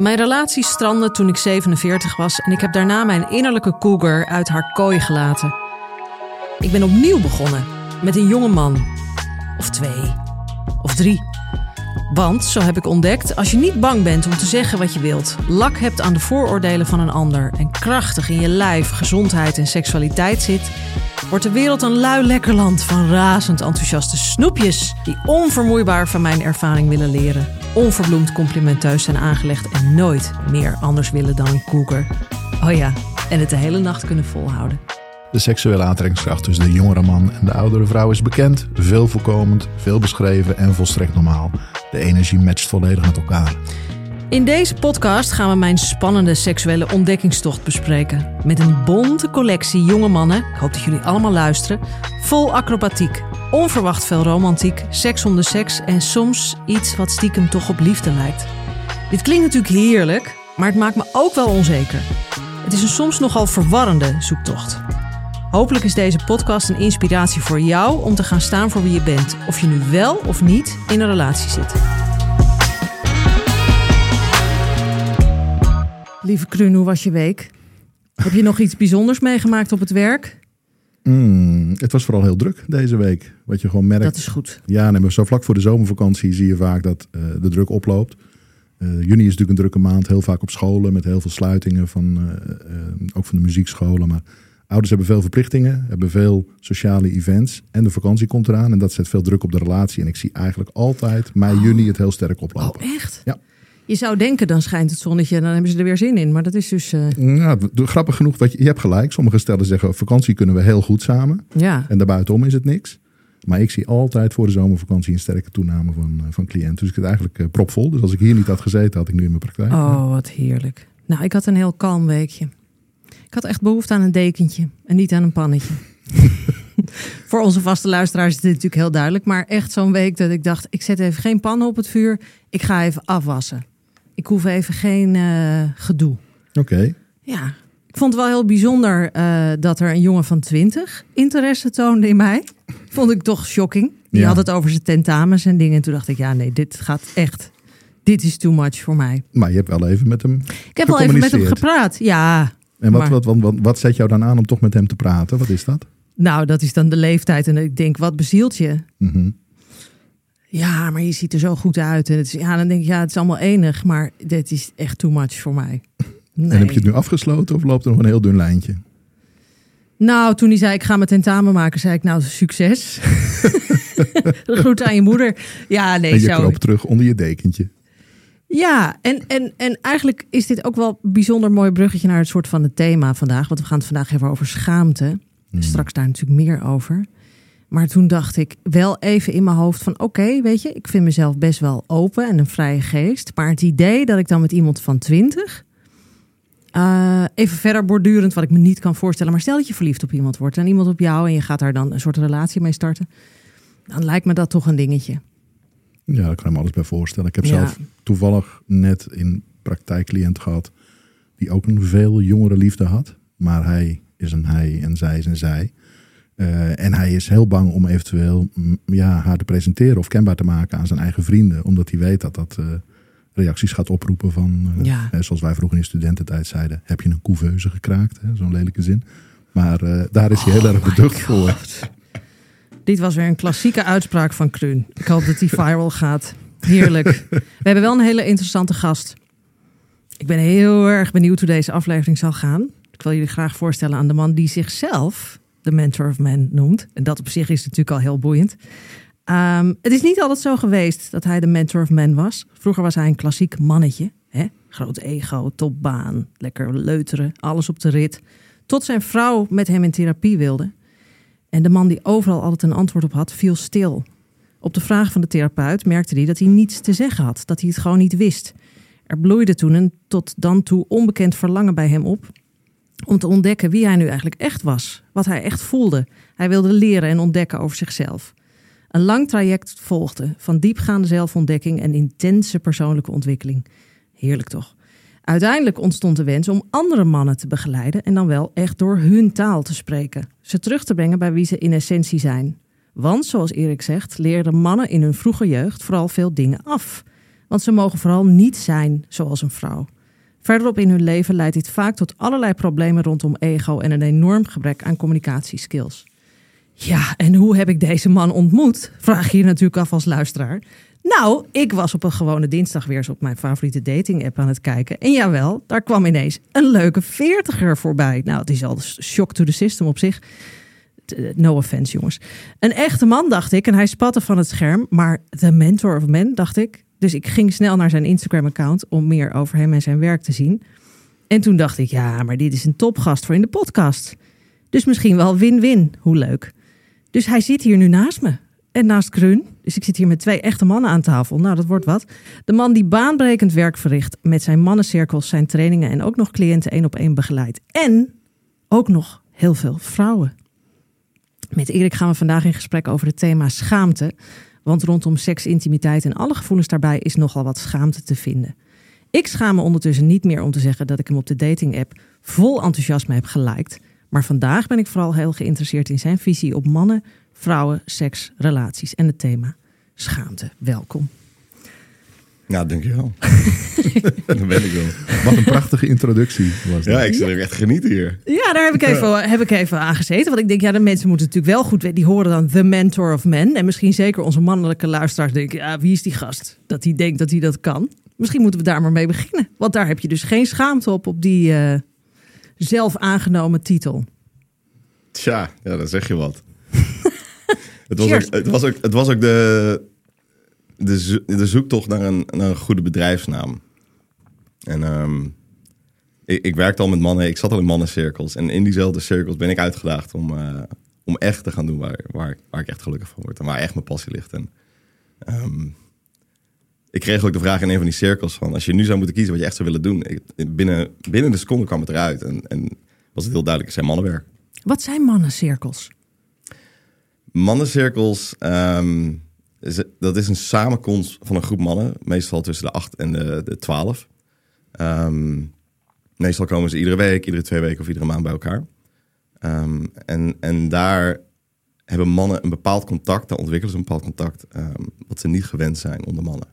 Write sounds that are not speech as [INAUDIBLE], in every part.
Mijn relatie strandde toen ik 47 was en ik heb daarna mijn innerlijke cougar uit haar kooi gelaten. Ik ben opnieuw begonnen met een jonge man. Of twee. Of drie. Want, zo heb ik ontdekt, als je niet bang bent om te zeggen wat je wilt, lak hebt aan de vooroordelen van een ander en krachtig in je lijf, gezondheid en seksualiteit zit, wordt de wereld een lui lekker land van razend enthousiaste snoepjes die onvermoeibaar van mijn ervaring willen leren, onverbloemd complimenteus zijn aangelegd en nooit meer anders willen dan een cougar. Oh ja, en het de hele nacht kunnen volhouden. De seksuele aantrekkingskracht tussen de jongere man en de oudere vrouw is bekend, veel voorkomend, veel beschreven en volstrekt normaal. De energie matcht volledig met elkaar. In deze podcast gaan we mijn spannende seksuele ontdekkingstocht bespreken. Met een bonte collectie jonge mannen, ik hoop dat jullie allemaal luisteren, vol acrobatiek, onverwacht veel romantiek, seks om de seks en soms iets wat stiekem toch op liefde lijkt. Dit klinkt natuurlijk heerlijk, maar het maakt me ook wel onzeker. Het is een soms nogal verwarrende zoektocht. Hopelijk is deze podcast een inspiratie voor jou om te gaan staan voor wie je bent, of je nu wel of niet in een relatie zit. Lieve Krun, hoe was je week? Heb je nog iets bijzonders meegemaakt op het werk? Mm, het was vooral heel druk deze week. Wat je gewoon merkt. Dat is goed. Ja, nee, maar zo vlak voor de zomervakantie zie je vaak dat uh, de druk oploopt. Uh, juni is natuurlijk een drukke maand, heel vaak op scholen met heel veel sluitingen van uh, ook van de muziekscholen. Maar ouders hebben veel verplichtingen, hebben veel sociale events en de vakantie komt eraan en dat zet veel druk op de relatie. En ik zie eigenlijk altijd mei, Oh. juni het heel sterk oplopen. Oh, echt? Ja. Je zou denken, dan schijnt het zonnetje en dan hebben ze er weer zin in. Maar dat is dus... Uh... Ja, grappig genoeg, je, je hebt gelijk. Sommige stellen zeggen, vakantie kunnen we heel goed samen. Ja. En daarbuitenom is het niks. Maar ik zie altijd voor de zomervakantie een sterke toename van, van cliënten. Dus ik het eigenlijk uh, propvol. Dus als ik hier niet had gezeten, had ik nu in mijn praktijk. Oh, wat heerlijk. Nou, ik had een heel kalm weekje. Ik had echt behoefte aan een dekentje en niet aan een pannetje. [LAUGHS] Voor onze vaste luisteraars is dit natuurlijk heel duidelijk. Maar echt zo'n week dat ik dacht, ik zet even geen pan op het vuur. Ik ga even afwassen. Ik hoef even geen uh, gedoe. Oké. Okay. Ja, ik vond het wel heel bijzonder uh, dat er een jongen van 20 interesse toonde in mij. Vond ik toch shocking. Die ja. had het over zijn tentamens en dingen. En toen dacht ik, ja nee, dit gaat echt... Dit is too much voor mij. Maar je hebt wel even met hem Ik heb wel even met hem gepraat, ja. En wat, maar... wat, wat, wat, wat zet jou dan aan om toch met hem te praten? Wat is dat? Nou, dat is dan de leeftijd. En ik denk, wat bezielt je? Mm -hmm. Ja, maar je ziet er zo goed uit. En het is, ja, dan denk ik, ja, het is allemaal enig. Maar dit is echt too much voor mij. Nee. En heb je het nu afgesloten of loopt er nog een heel dun lijntje? Nou, toen hij zei, ik ga mijn tentamen maken, zei ik, nou, succes. [LAUGHS] [LAUGHS] Groet aan je moeder. Ja, nee, en je zo. kroop terug onder je dekentje. Ja, en, en, en eigenlijk is dit ook wel een bijzonder mooi bruggetje naar het soort van het thema vandaag. Want we gaan het vandaag even over schaamte. Hmm. Straks daar natuurlijk meer over. Maar toen dacht ik wel even in mijn hoofd van... oké, okay, weet je, ik vind mezelf best wel open en een vrije geest. Maar het idee dat ik dan met iemand van 20... Uh, even verder bordurend, wat ik me niet kan voorstellen. Maar stel dat je verliefd op iemand wordt en iemand op jou... en je gaat daar dan een soort relatie mee starten. Dan lijkt me dat toch een dingetje. Ja, daar kan ik me alles bij voorstellen. Ik heb ja. zelf toevallig net in praktijkcliënt gehad... die ook een veel jongere liefde had. Maar hij is een hij en zij is een zij. Uh, en hij is heel bang om eventueel ja, haar te presenteren of kenbaar te maken aan zijn eigen vrienden. Omdat hij weet dat dat uh, reacties gaat oproepen van, uh, ja. hè, zoals wij vroeger in studententijd zeiden, heb je een couveuse gekraakt? Zo'n lelijke zin. Maar daar is hij oh heel erg beducht voor. [LAUGHS] Dit was weer een klassieke uitspraak van Kruun. Ik hoop dat die viral gaat. Heerlijk. We hebben wel een hele interessante gast. Ik ben heel erg benieuwd hoe deze aflevering zal gaan. Ik wil jullie graag voorstellen aan de man die zichzelf de mentor of man noemt. En dat op zich is natuurlijk al heel boeiend. Um, het is niet altijd zo geweest dat hij de mentor of man was. Vroeger was hij een klassiek mannetje. Hè? Groot ego, topbaan, lekker leuteren, alles op de rit. Tot zijn vrouw met hem in therapie wilde. En de man die overal altijd een antwoord op had, viel stil. Op de vraag van de therapeut merkte hij dat hij niets te zeggen had. Dat hij het gewoon niet wist. Er bloeide toen een tot dan toe onbekend verlangen bij hem op om te ontdekken wie hij nu eigenlijk echt was, wat hij echt voelde. Hij wilde leren en ontdekken over zichzelf. Een lang traject volgde van diepgaande zelfontdekking en intense persoonlijke ontwikkeling. Heerlijk toch? Uiteindelijk ontstond de wens om andere mannen te begeleiden en dan wel echt door hun taal te spreken. Ze terug te brengen bij wie ze in essentie zijn. Want, zoals Erik zegt, leerden mannen in hun vroege jeugd vooral veel dingen af. Want ze mogen vooral niet zijn zoals een vrouw. Verderop in hun leven leidt dit vaak tot allerlei problemen rondom ego en een enorm gebrek aan communicatieskills. Ja, en hoe heb ik deze man ontmoet? Vraag je je natuurlijk af als luisteraar. Nou, ik was op een gewone dinsdag weer eens op mijn favoriete dating app aan het kijken. En jawel, daar kwam ineens een leuke veertiger voorbij. Nou, het is al shock to the system op zich. No offense, jongens. Een echte man, dacht ik. En hij spatte van het scherm. Maar de mentor of men, dacht ik. Dus ik ging snel naar zijn Instagram-account om meer over hem en zijn werk te zien. En toen dacht ik, ja, maar dit is een topgast voor in de podcast. Dus misschien wel win-win. Hoe leuk. Dus hij zit hier nu naast me. En naast Kruun. Dus ik zit hier met twee echte mannen aan tafel. Nou, dat wordt wat. De man die baanbrekend werk verricht met zijn mannencirkels, zijn trainingen en ook nog cliënten één op één begeleidt. En ook nog heel veel vrouwen. Met Erik gaan we vandaag in gesprek over het thema schaamte. Want rondom seks, intimiteit en alle gevoelens daarbij is nogal wat schaamte te vinden. Ik schaam me ondertussen niet meer om te zeggen dat ik hem op de dating app vol enthousiasme heb geliked. Maar vandaag ben ik vooral heel geïnteresseerd in zijn visie op mannen, vrouwen, seks, relaties en het thema schaamte. Welkom. Ja, dankjewel. [LAUGHS] dat ben ik wel. Wat een prachtige introductie was dat. Ja, ik zit er echt genieten hier. Ja, daar heb ik, even, heb ik even aan gezeten. Want ik denk, ja, de mensen moeten natuurlijk wel goed weten. Die horen dan The Mentor of Men. En misschien zeker onze mannelijke luisteraars denken, ja, wie is die gast? Dat hij denkt dat hij dat kan. Misschien moeten we daar maar mee beginnen. Want daar heb je dus geen schaamte op, op die uh, zelf aangenomen titel. Tja, ja, dan zeg je wat. Het, was ook, het, was ook, het was ook de, de, de zoektocht naar een, naar een goede bedrijfsnaam. En um, ik, ik werkte al met mannen, ik zat al in mannencirkels. En in diezelfde cirkels ben ik uitgedaagd om, uh, om echt te gaan doen waar, waar, waar ik echt gelukkig van word. En waar echt mijn passie ligt. En um, ik kreeg ook de vraag in een van die cirkels van... als je nu zou moeten kiezen wat je echt zou willen doen... Ik, binnen, binnen de seconde kwam het eruit. En, en was het heel duidelijk, het zijn mannenwerk. Wat zijn mannencirkels? Mannencirkels... Um, dat is een samenkomst van een groep mannen, meestal tussen de 8 en de, de 12. Um, meestal komen ze iedere week, iedere twee weken of iedere maand bij elkaar. Um, en, en daar hebben mannen een bepaald contact, daar ontwikkelen ze een bepaald contact, wat ze niet gewend zijn onder mannen.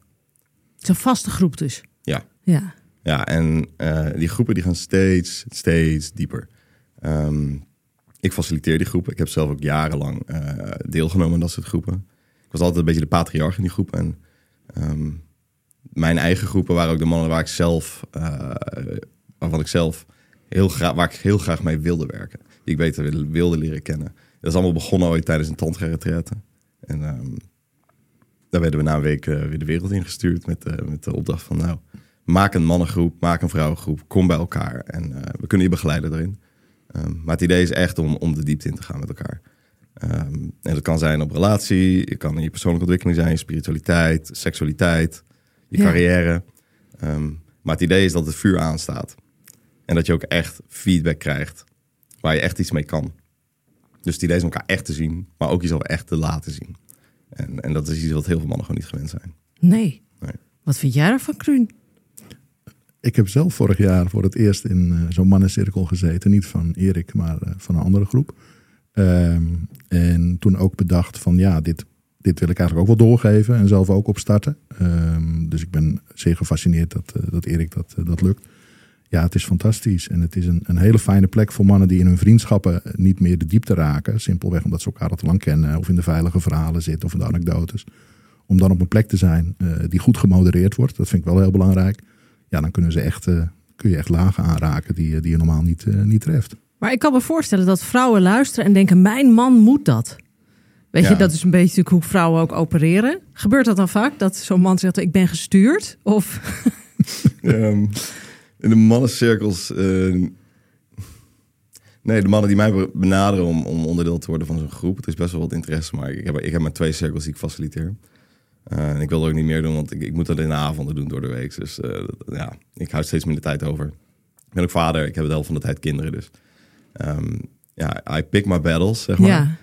Het is een vaste groep dus? Ja. Ja, ja en uh, die groepen die gaan steeds, steeds dieper. Ik faciliteer die groepen. Ik heb zelf ook jarenlang uh, deelgenomen aan dat soort groepen ik was altijd een beetje de patriarch in die groep. En um, mijn eigen groepen waren ook de mannen waar ik zelf, uh, waarvan ik zelf heel graag, waar ik heel graag mee wilde werken. Die ik beter wilde leren kennen. Dat is allemaal begonnen ooit tijdens een tantra En um, daar werden we na een week uh, weer de wereld ingestuurd met, met de opdracht van nou, maak een mannengroep, maak een vrouwengroep, kom bij elkaar en we kunnen je begeleiden daarin. Um, maar het idee is echt om, om de diepte in te gaan met elkaar. Um, en dat kan zijn op relatie, het kan in je persoonlijke ontwikkeling zijn, je spiritualiteit, seksualiteit, je ja. carrière. Um, maar het idee is dat het vuur aanstaat. En dat je ook echt feedback krijgt waar je echt iets mee kan. Dus het idee is om elkaar echt te zien, maar ook jezelf echt te laten zien. En, en dat is iets wat heel veel mannen gewoon niet gewend zijn. Nee. nee. Wat vind jij ervan, Kruun? Ik heb zelf vorig jaar voor het eerst in uh, zo'n mannencirkel gezeten. Niet van Erik, maar uh, van een andere groep. Um, en toen ook bedacht van ja, dit, dit wil ik eigenlijk ook wel doorgeven en zelf ook opstarten. Um, dus ik ben zeer gefascineerd dat, uh, dat Erik dat, dat lukt. Ja, het is fantastisch. En het is een, een hele fijne plek voor mannen die in hun vriendschappen niet meer de diepte raken. Simpelweg omdat ze elkaar al te lang kennen. Of in de veilige verhalen zitten of in de anekdotes. Om dan op een plek te zijn die goed gemodereerd wordt. Dat vind ik wel heel belangrijk. Ja, dan kunnen ze echt, kun je echt lagen aanraken die, die je normaal niet, niet treft. Maar ik kan me voorstellen dat vrouwen luisteren en denken: mijn man moet dat. Weet ja. je, dat is een beetje hoe vrouwen ook opereren. Gebeurt dat dan vaak? Dat zo'n man zegt: ik ben gestuurd? Of. um, [LAUGHS] in de mannencirkels. Uh, nee, de mannen die mij benaderen om, om onderdeel te worden van zo'n groep. Het is best wel wat interesse, maar ik heb, ik heb maar twee cirkels die ik faciliteer. Uh, en ik wil het ook niet meer doen, want ik, ik moet dat in de avonden doen door de week. Dus uh, ja, ik hou steeds minder tijd over. Ik ben ook vader, ik heb de helft van de tijd kinderen. Dus um, ja, I pick my battles, zeg maar.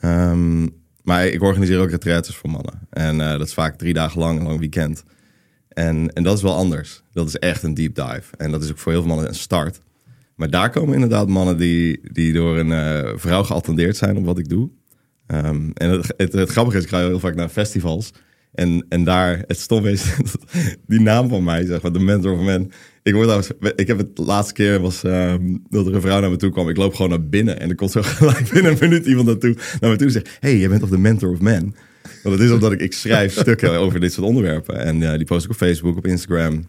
Ja. Um, maar ik organiseer ook retreats voor mannen. En uh, dat is vaak drie dagen lang, een lang weekend. En, en dat is wel anders. Dat is echt een deep dive. En dat is ook voor heel veel mannen een start. Maar daar komen inderdaad mannen die, die door een uh, vrouw geattendeerd zijn op wat ik doe. Um, en het, het, het, grappige is, ik ga heel vaak naar festivals. En, en daar, het stom is, [LAUGHS] die naam van mij, zeg maar, de mentor of men. Ik, word ik heb het laatste keer was um, dat er een vrouw naar me toe kwam. Ik loop gewoon naar binnen en er komt zo [LAUGHS] gelijk binnen een minuut iemand naartoe, naar me toe en zegt: Hey, jij bent toch de mentor of men? Want het is omdat ik, ik schrijf [LAUGHS] stukken over dit soort onderwerpen. En uh, die post ik op Facebook, op Instagram.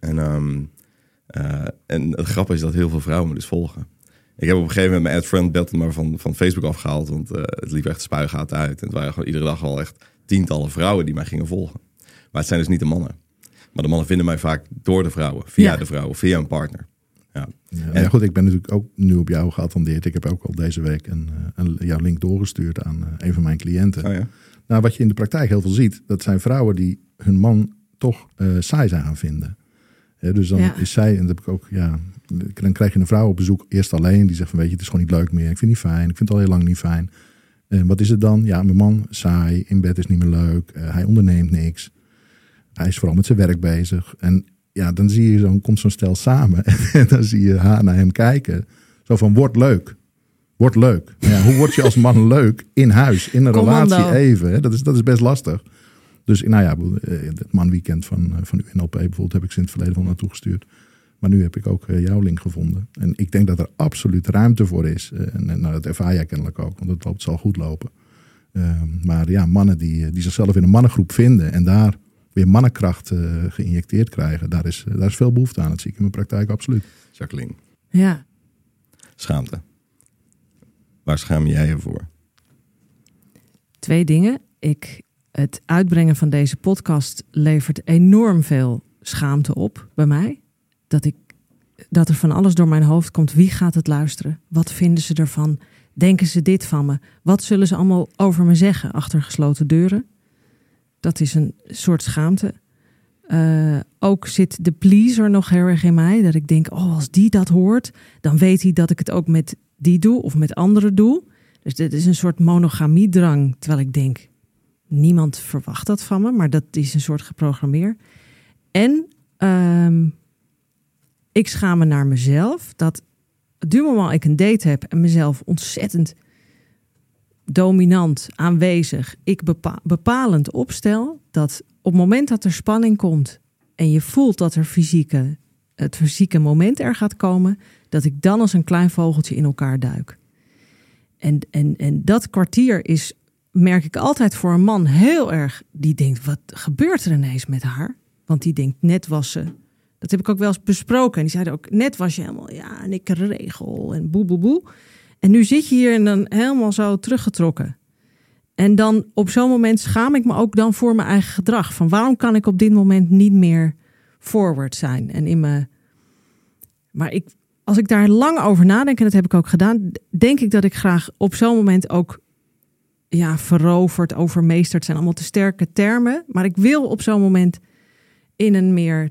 En, um, uh, en het grappige is dat heel veel vrouwen me dus volgen. Ik heb op een gegeven moment mijn ad-friend belt maar van, van Facebook afgehaald. Want uh, het liep echt spuigaten uit. En het waren gewoon iedere dag al echt tientallen vrouwen die mij gingen volgen. Maar het zijn dus niet de mannen. Maar de mannen vinden mij vaak door de vrouwen, via de vrouwen, via een partner. Ja. ja en goed, ik ben natuurlijk ook nu op jou geattendeerd. Ik heb ook al deze week een, eh, een jouw link doorgestuurd aan eh, een van mijn cliënten. Oh ja. Nou, wat je in de praktijk heel veel ziet, dat zijn vrouwen die hun man toch uh, saai zijn gaan vinden. dus dan is zij, en dat heb ik ook, ja, dan krijg je een vrouw op bezoek eerst alleen, die zegt van weet je, het is gewoon niet leuk meer. Ik vind het niet fijn, ik vind het al heel lang niet fijn. En wat is het dan? Ja, mijn man saai, in bed is niet meer leuk, hij onderneemt niks. Hij is vooral met zijn werk bezig. En ja, dan zie je zo'n, komt zo'n stel samen. [LAUGHS] En dan zie je haar naar hem kijken. Zo van, word leuk. Word leuk. Ja, hoe word je als man leuk in huis, in een relatie even? Hè? Dat, is, dat is best lastig. Dus nou ja, eh, het manweekend van, eh, van UNLP bijvoorbeeld heb ik sinds het verleden van naartoe gestuurd. Maar nu heb ik ook eh, jouw link gevonden. En ik denk dat er absoluut ruimte voor is. En, en nou, dat ervaar jij kennelijk ook, want het, loopt, zal goed lopen. Ehm, maar ja, mannen die, die zichzelf in een mannengroep vinden en daar weer mannenkracht uh, geïnjecteerd krijgen. Daar is, daar is veel behoefte aan. Dat zie ik in mijn praktijk absoluut. Jacqueline. Ja. Schaamte. Waar schaam jij je voor? Twee dingen. Ik, het uitbrengen van deze podcast levert enorm veel schaamte op bij mij. Dat, ik, dat er van alles door mijn hoofd komt. Wie gaat het luisteren? Wat vinden ze ervan? Denken ze dit van me? Wat zullen ze allemaal over me zeggen achter gesloten deuren? Dat is een soort schaamte. Uh, ook zit de pleaser nog heel erg in mij. Dat ik denk, oh, als die dat hoort, dan weet hij dat ik het ook met die doe of met anderen doe. Dus dit is een soort monogamiedrang. Terwijl ik denk, niemand verwacht dat van me, maar dat is een soort geprogrammeerd. En um, ik schaam me naar mezelf dat du moment ik een date heb en mezelf ontzettend dominant, aanwezig, ik bepalend opstel, dat op het moment dat er spanning komt en je voelt dat er fysieke, het fysieke moment er gaat komen, dat ik dan als een klein vogeltje in elkaar duik. En, en, en dat kwartier is, merk ik altijd voor een man heel erg, die denkt, wat gebeurt er ineens met haar? Want die denkt, net was ze, dat heb ik ook wel eens besproken. En die zeiden ook, net was je helemaal, ja, en ik regel en boe, boe, boe. En nu zit je hier en dan helemaal zo teruggetrokken. En dan op zo'n moment schaam ik me ook dan voor mijn eigen gedrag. Van waarom kan ik op dit moment niet meer forward zijn? En in me. Maar ik, als ik daar lang over nadenk, en dat heb ik ook gedaan, denk ik dat ik graag op zo'n moment ook ja, veroverd, overmeesterd zijn. Allemaal te sterke termen. Maar ik wil op zo'n moment in een meer.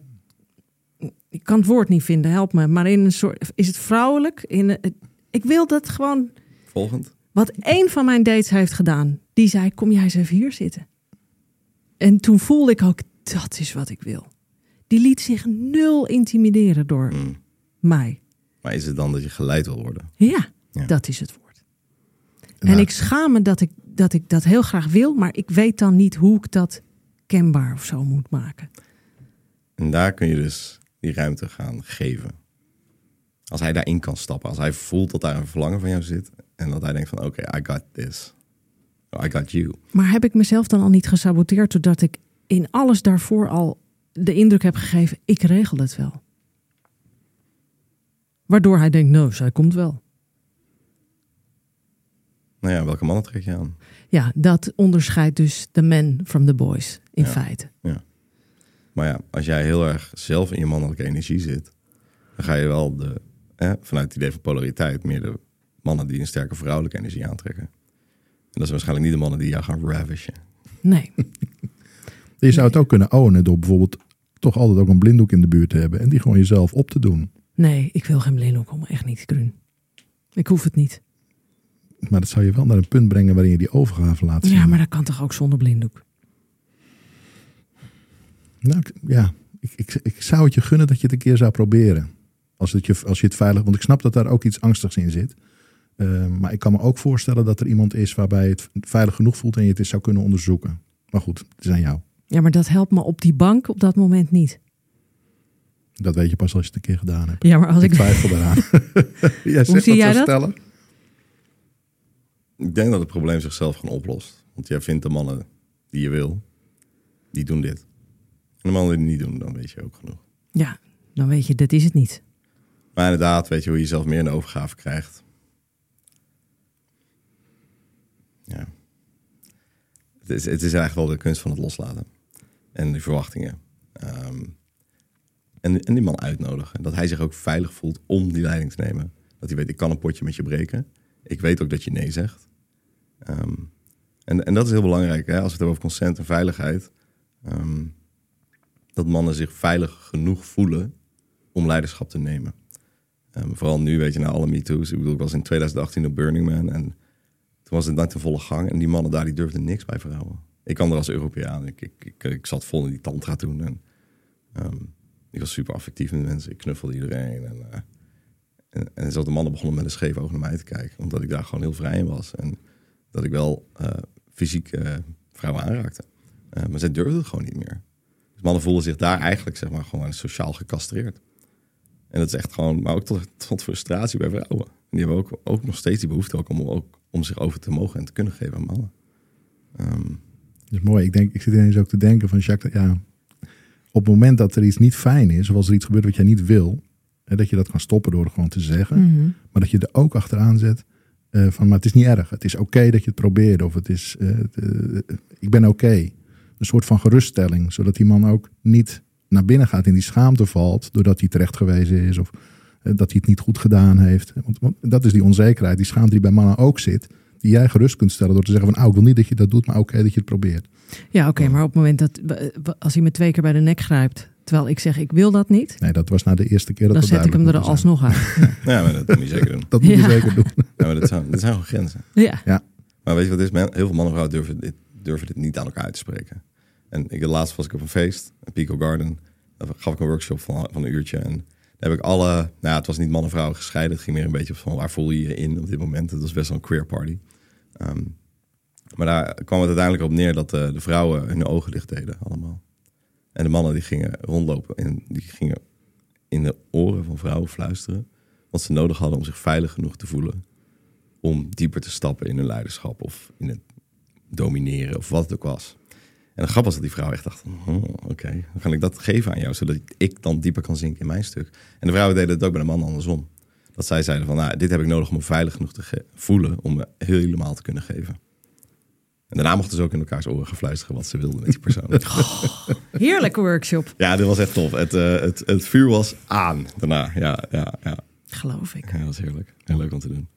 Ik kan het woord niet vinden, help me. Maar in een soort. Is het vrouwelijk? In een, ik wil dat gewoon. Volgend. Wat een van mijn dates heeft gedaan. Die zei: Kom jij eens even hier zitten. En toen voelde ik ook: Dat is wat ik wil. Die liet zich nul intimideren door mm. mij. Maar is het dan dat je geleid wil worden? Ja, dat is het woord. En ik schaam me dat ik, dat ik dat heel graag wil, maar ik weet dan niet hoe ik dat kenbaar of zo moet maken. En daar kun je dus die ruimte gaan geven. Als hij daarin kan stappen. Als hij voelt dat daar een verlangen van jou zit. En dat hij denkt van oké, I got this. I got you. Maar heb ik mezelf dan al niet gesaboteerd doordat ik in alles daarvoor al de indruk heb gegeven, ik regel het wel. Waardoor hij denkt, nou, zij komt wel. Nou ja, welke mannen trek je aan? Ja, dat onderscheidt dus de men from the boys, in feite. Ja. Maar ja, als jij heel erg zelf in je mannelijke energie zit, dan ga je wel de vanuit het idee van polariteit meer de mannen die een sterke vrouwelijke energie aantrekken. En dat zijn waarschijnlijk niet de mannen die jou gaan ravishen. Nee. [LAUGHS] Je zou het ook kunnen ownen door bijvoorbeeld toch altijd ook een blinddoek in de buurt te hebben. En die gewoon jezelf op te doen. Nee, ik wil geen blinddoek om. Echt niet, Kruun. Ik hoef het niet. Maar dat zou je wel naar een punt brengen waarin je die overgave laat zien. Ja, maar dat kan toch ook zonder blinddoek? Nou, ik- ja, ik, ik, ik zou het je gunnen dat je het een keer zou proberen. Als, het je, als je het veilig... Want ik snap dat daar ook iets angstigs in zit. Eh, maar ik kan me ook voorstellen dat er iemand is waarbij je het veilig genoeg voelt en je het eens zou kunnen onderzoeken. Maar goed, het is aan jou. Ja, maar dat helpt me op die bank op dat moment niet. Dat weet je pas als je het een keer gedaan hebt. Ja, maar als Ik ik... twijfel daaraan. [LAUGHS] [LAUGHS] jij zegt zie jij dat? stellen. Ik denk dat het probleem zichzelf gewoon oplost. Want jij vindt de mannen die je wil, die doen dit. En de mannen die het niet doen, dan weet je ook genoeg. Ja, dan weet je, dit is het niet. Maar inderdaad, weet je hoe je jezelf meer de overgave krijgt. Ja. Het is, het is eigenlijk wel de kunst van het loslaten. En die verwachtingen. Ehm, en, en die man uitnodigen. Dat hij zich ook veilig voelt om die leiding te nemen. Dat hij weet, ik kan een potje met je breken. Ik weet ook dat je nee zegt. Ehm, en, en dat is heel belangrijk, hè? als we het hebben over consent en veiligheid. Ehm, dat mannen zich veilig genoeg voelen om leiderschap te nemen. Ehm, vooral nu, weet je, na alle MeToo's. Ik bedoel, ik was in 2018 op Burning Man en toen was het net in volle gang. En die mannen daar, die durfden niks bij vrouwen. Ik kwam er als Europeaan. Ik, ik, ik, ik zat vol in die tantra toen. En, ehm, ik was super affectief met mensen. Ik knuffelde iedereen. En, eh, en, en de mannen begonnen met een scheef oog naar mij te kijken. Omdat ik daar gewoon heel vrij in was. En dat ik wel eh, fysiek eh, vrouwen aanraakte. Eh, maar zij durfden het gewoon niet meer. Mannen voelen zich daar eigenlijk zeg maar, gewoon sociaal gecastreerd. En dat is echt gewoon, maar ook tot, tot frustratie bij vrouwen. En die hebben ook, ook nog steeds die behoefte ook om, ook, om zich over te mogen en te kunnen geven aan mannen. Ehm, Dat is mooi. Ik, denk, ik zit ineens ook te denken van Jacques, ja, op het moment dat er iets niet fijn is, of als er iets gebeurt wat jij niet wil, hè, dat je dat kan stoppen door gewoon te zeggen. Mhm. Maar dat je er ook achteraan zet eh, van, maar het is niet erg. Het is oké dat je het probeert. Of het is, eh, eh, ik ben oké. Een soort van geruststelling. Zodat die man ook niet naar binnen gaat in die schaamte valt. Doordat hij terecht gewezen is. Of eh, dat hij het niet goed gedaan heeft. Want, want dat is die onzekerheid. Die schaamte die bij mannen ook zit. Die jij gerust kunt stellen door te zeggen van, nou, ik wil niet dat je dat doet, maar oké dat je het probeert. Ja, oké, maar op het moment dat... Als hij me twee keer bij de nek grijpt, terwijl ik zeg ik wil dat niet... Nee, dat was na de eerste keer dat dan het zet ik hem er alsnog uit. nou [LAUGHS] ja, maar dat moet je zeker doen. Dat moet je Ja. zeker doen. Ja, maar dat zijn, dat zijn gewoon grenzen. Ja. Maar weet je wat het is? Heel veel mannen en vrouwen durven dit, durven dit niet aan elkaar uit te spreken. En ik, laatst was ik op een feest, een Pico Garden. Daar gaf ik een workshop van, van een uurtje. En daar heb ik alle... Nou het was niet man en vrouw gescheiden. Het ging meer een beetje van waar voel je je in op dit moment. Het was best wel een queer party. Ehm, maar daar kwam het uiteindelijk op neer dat eh, de vrouwen hun ogen dicht deden allemaal. En de mannen die gingen rondlopen en die gingen in de oren van vrouwen fluisteren. Wat ze nodig hadden om zich veilig genoeg te voelen om dieper te stappen in hun leiderschap of in het domineren of wat het ook was. En het grap was dat die vrouw echt dacht, oh, oké, dan kan ik dat geven aan jou, zodat ik dan dieper kan zinken in mijn stuk. En de vrouwen deden het ook bij de mannen andersom. Dat zij zeiden van, nou, dit heb ik nodig om me veilig genoeg te voelen om me helemaal te kunnen geven. En daarna mochten ze ook in elkaars oren gaan fluisteren wat ze wilden met die persoon. [LAUGHS] Heerlijke workshop, ja, dit was echt tof. Het, eh, het, het vuur was aan daarna. Ja, ja, ja. geloof ik. ja, dat was heerlijk. Heel leuk om te doen.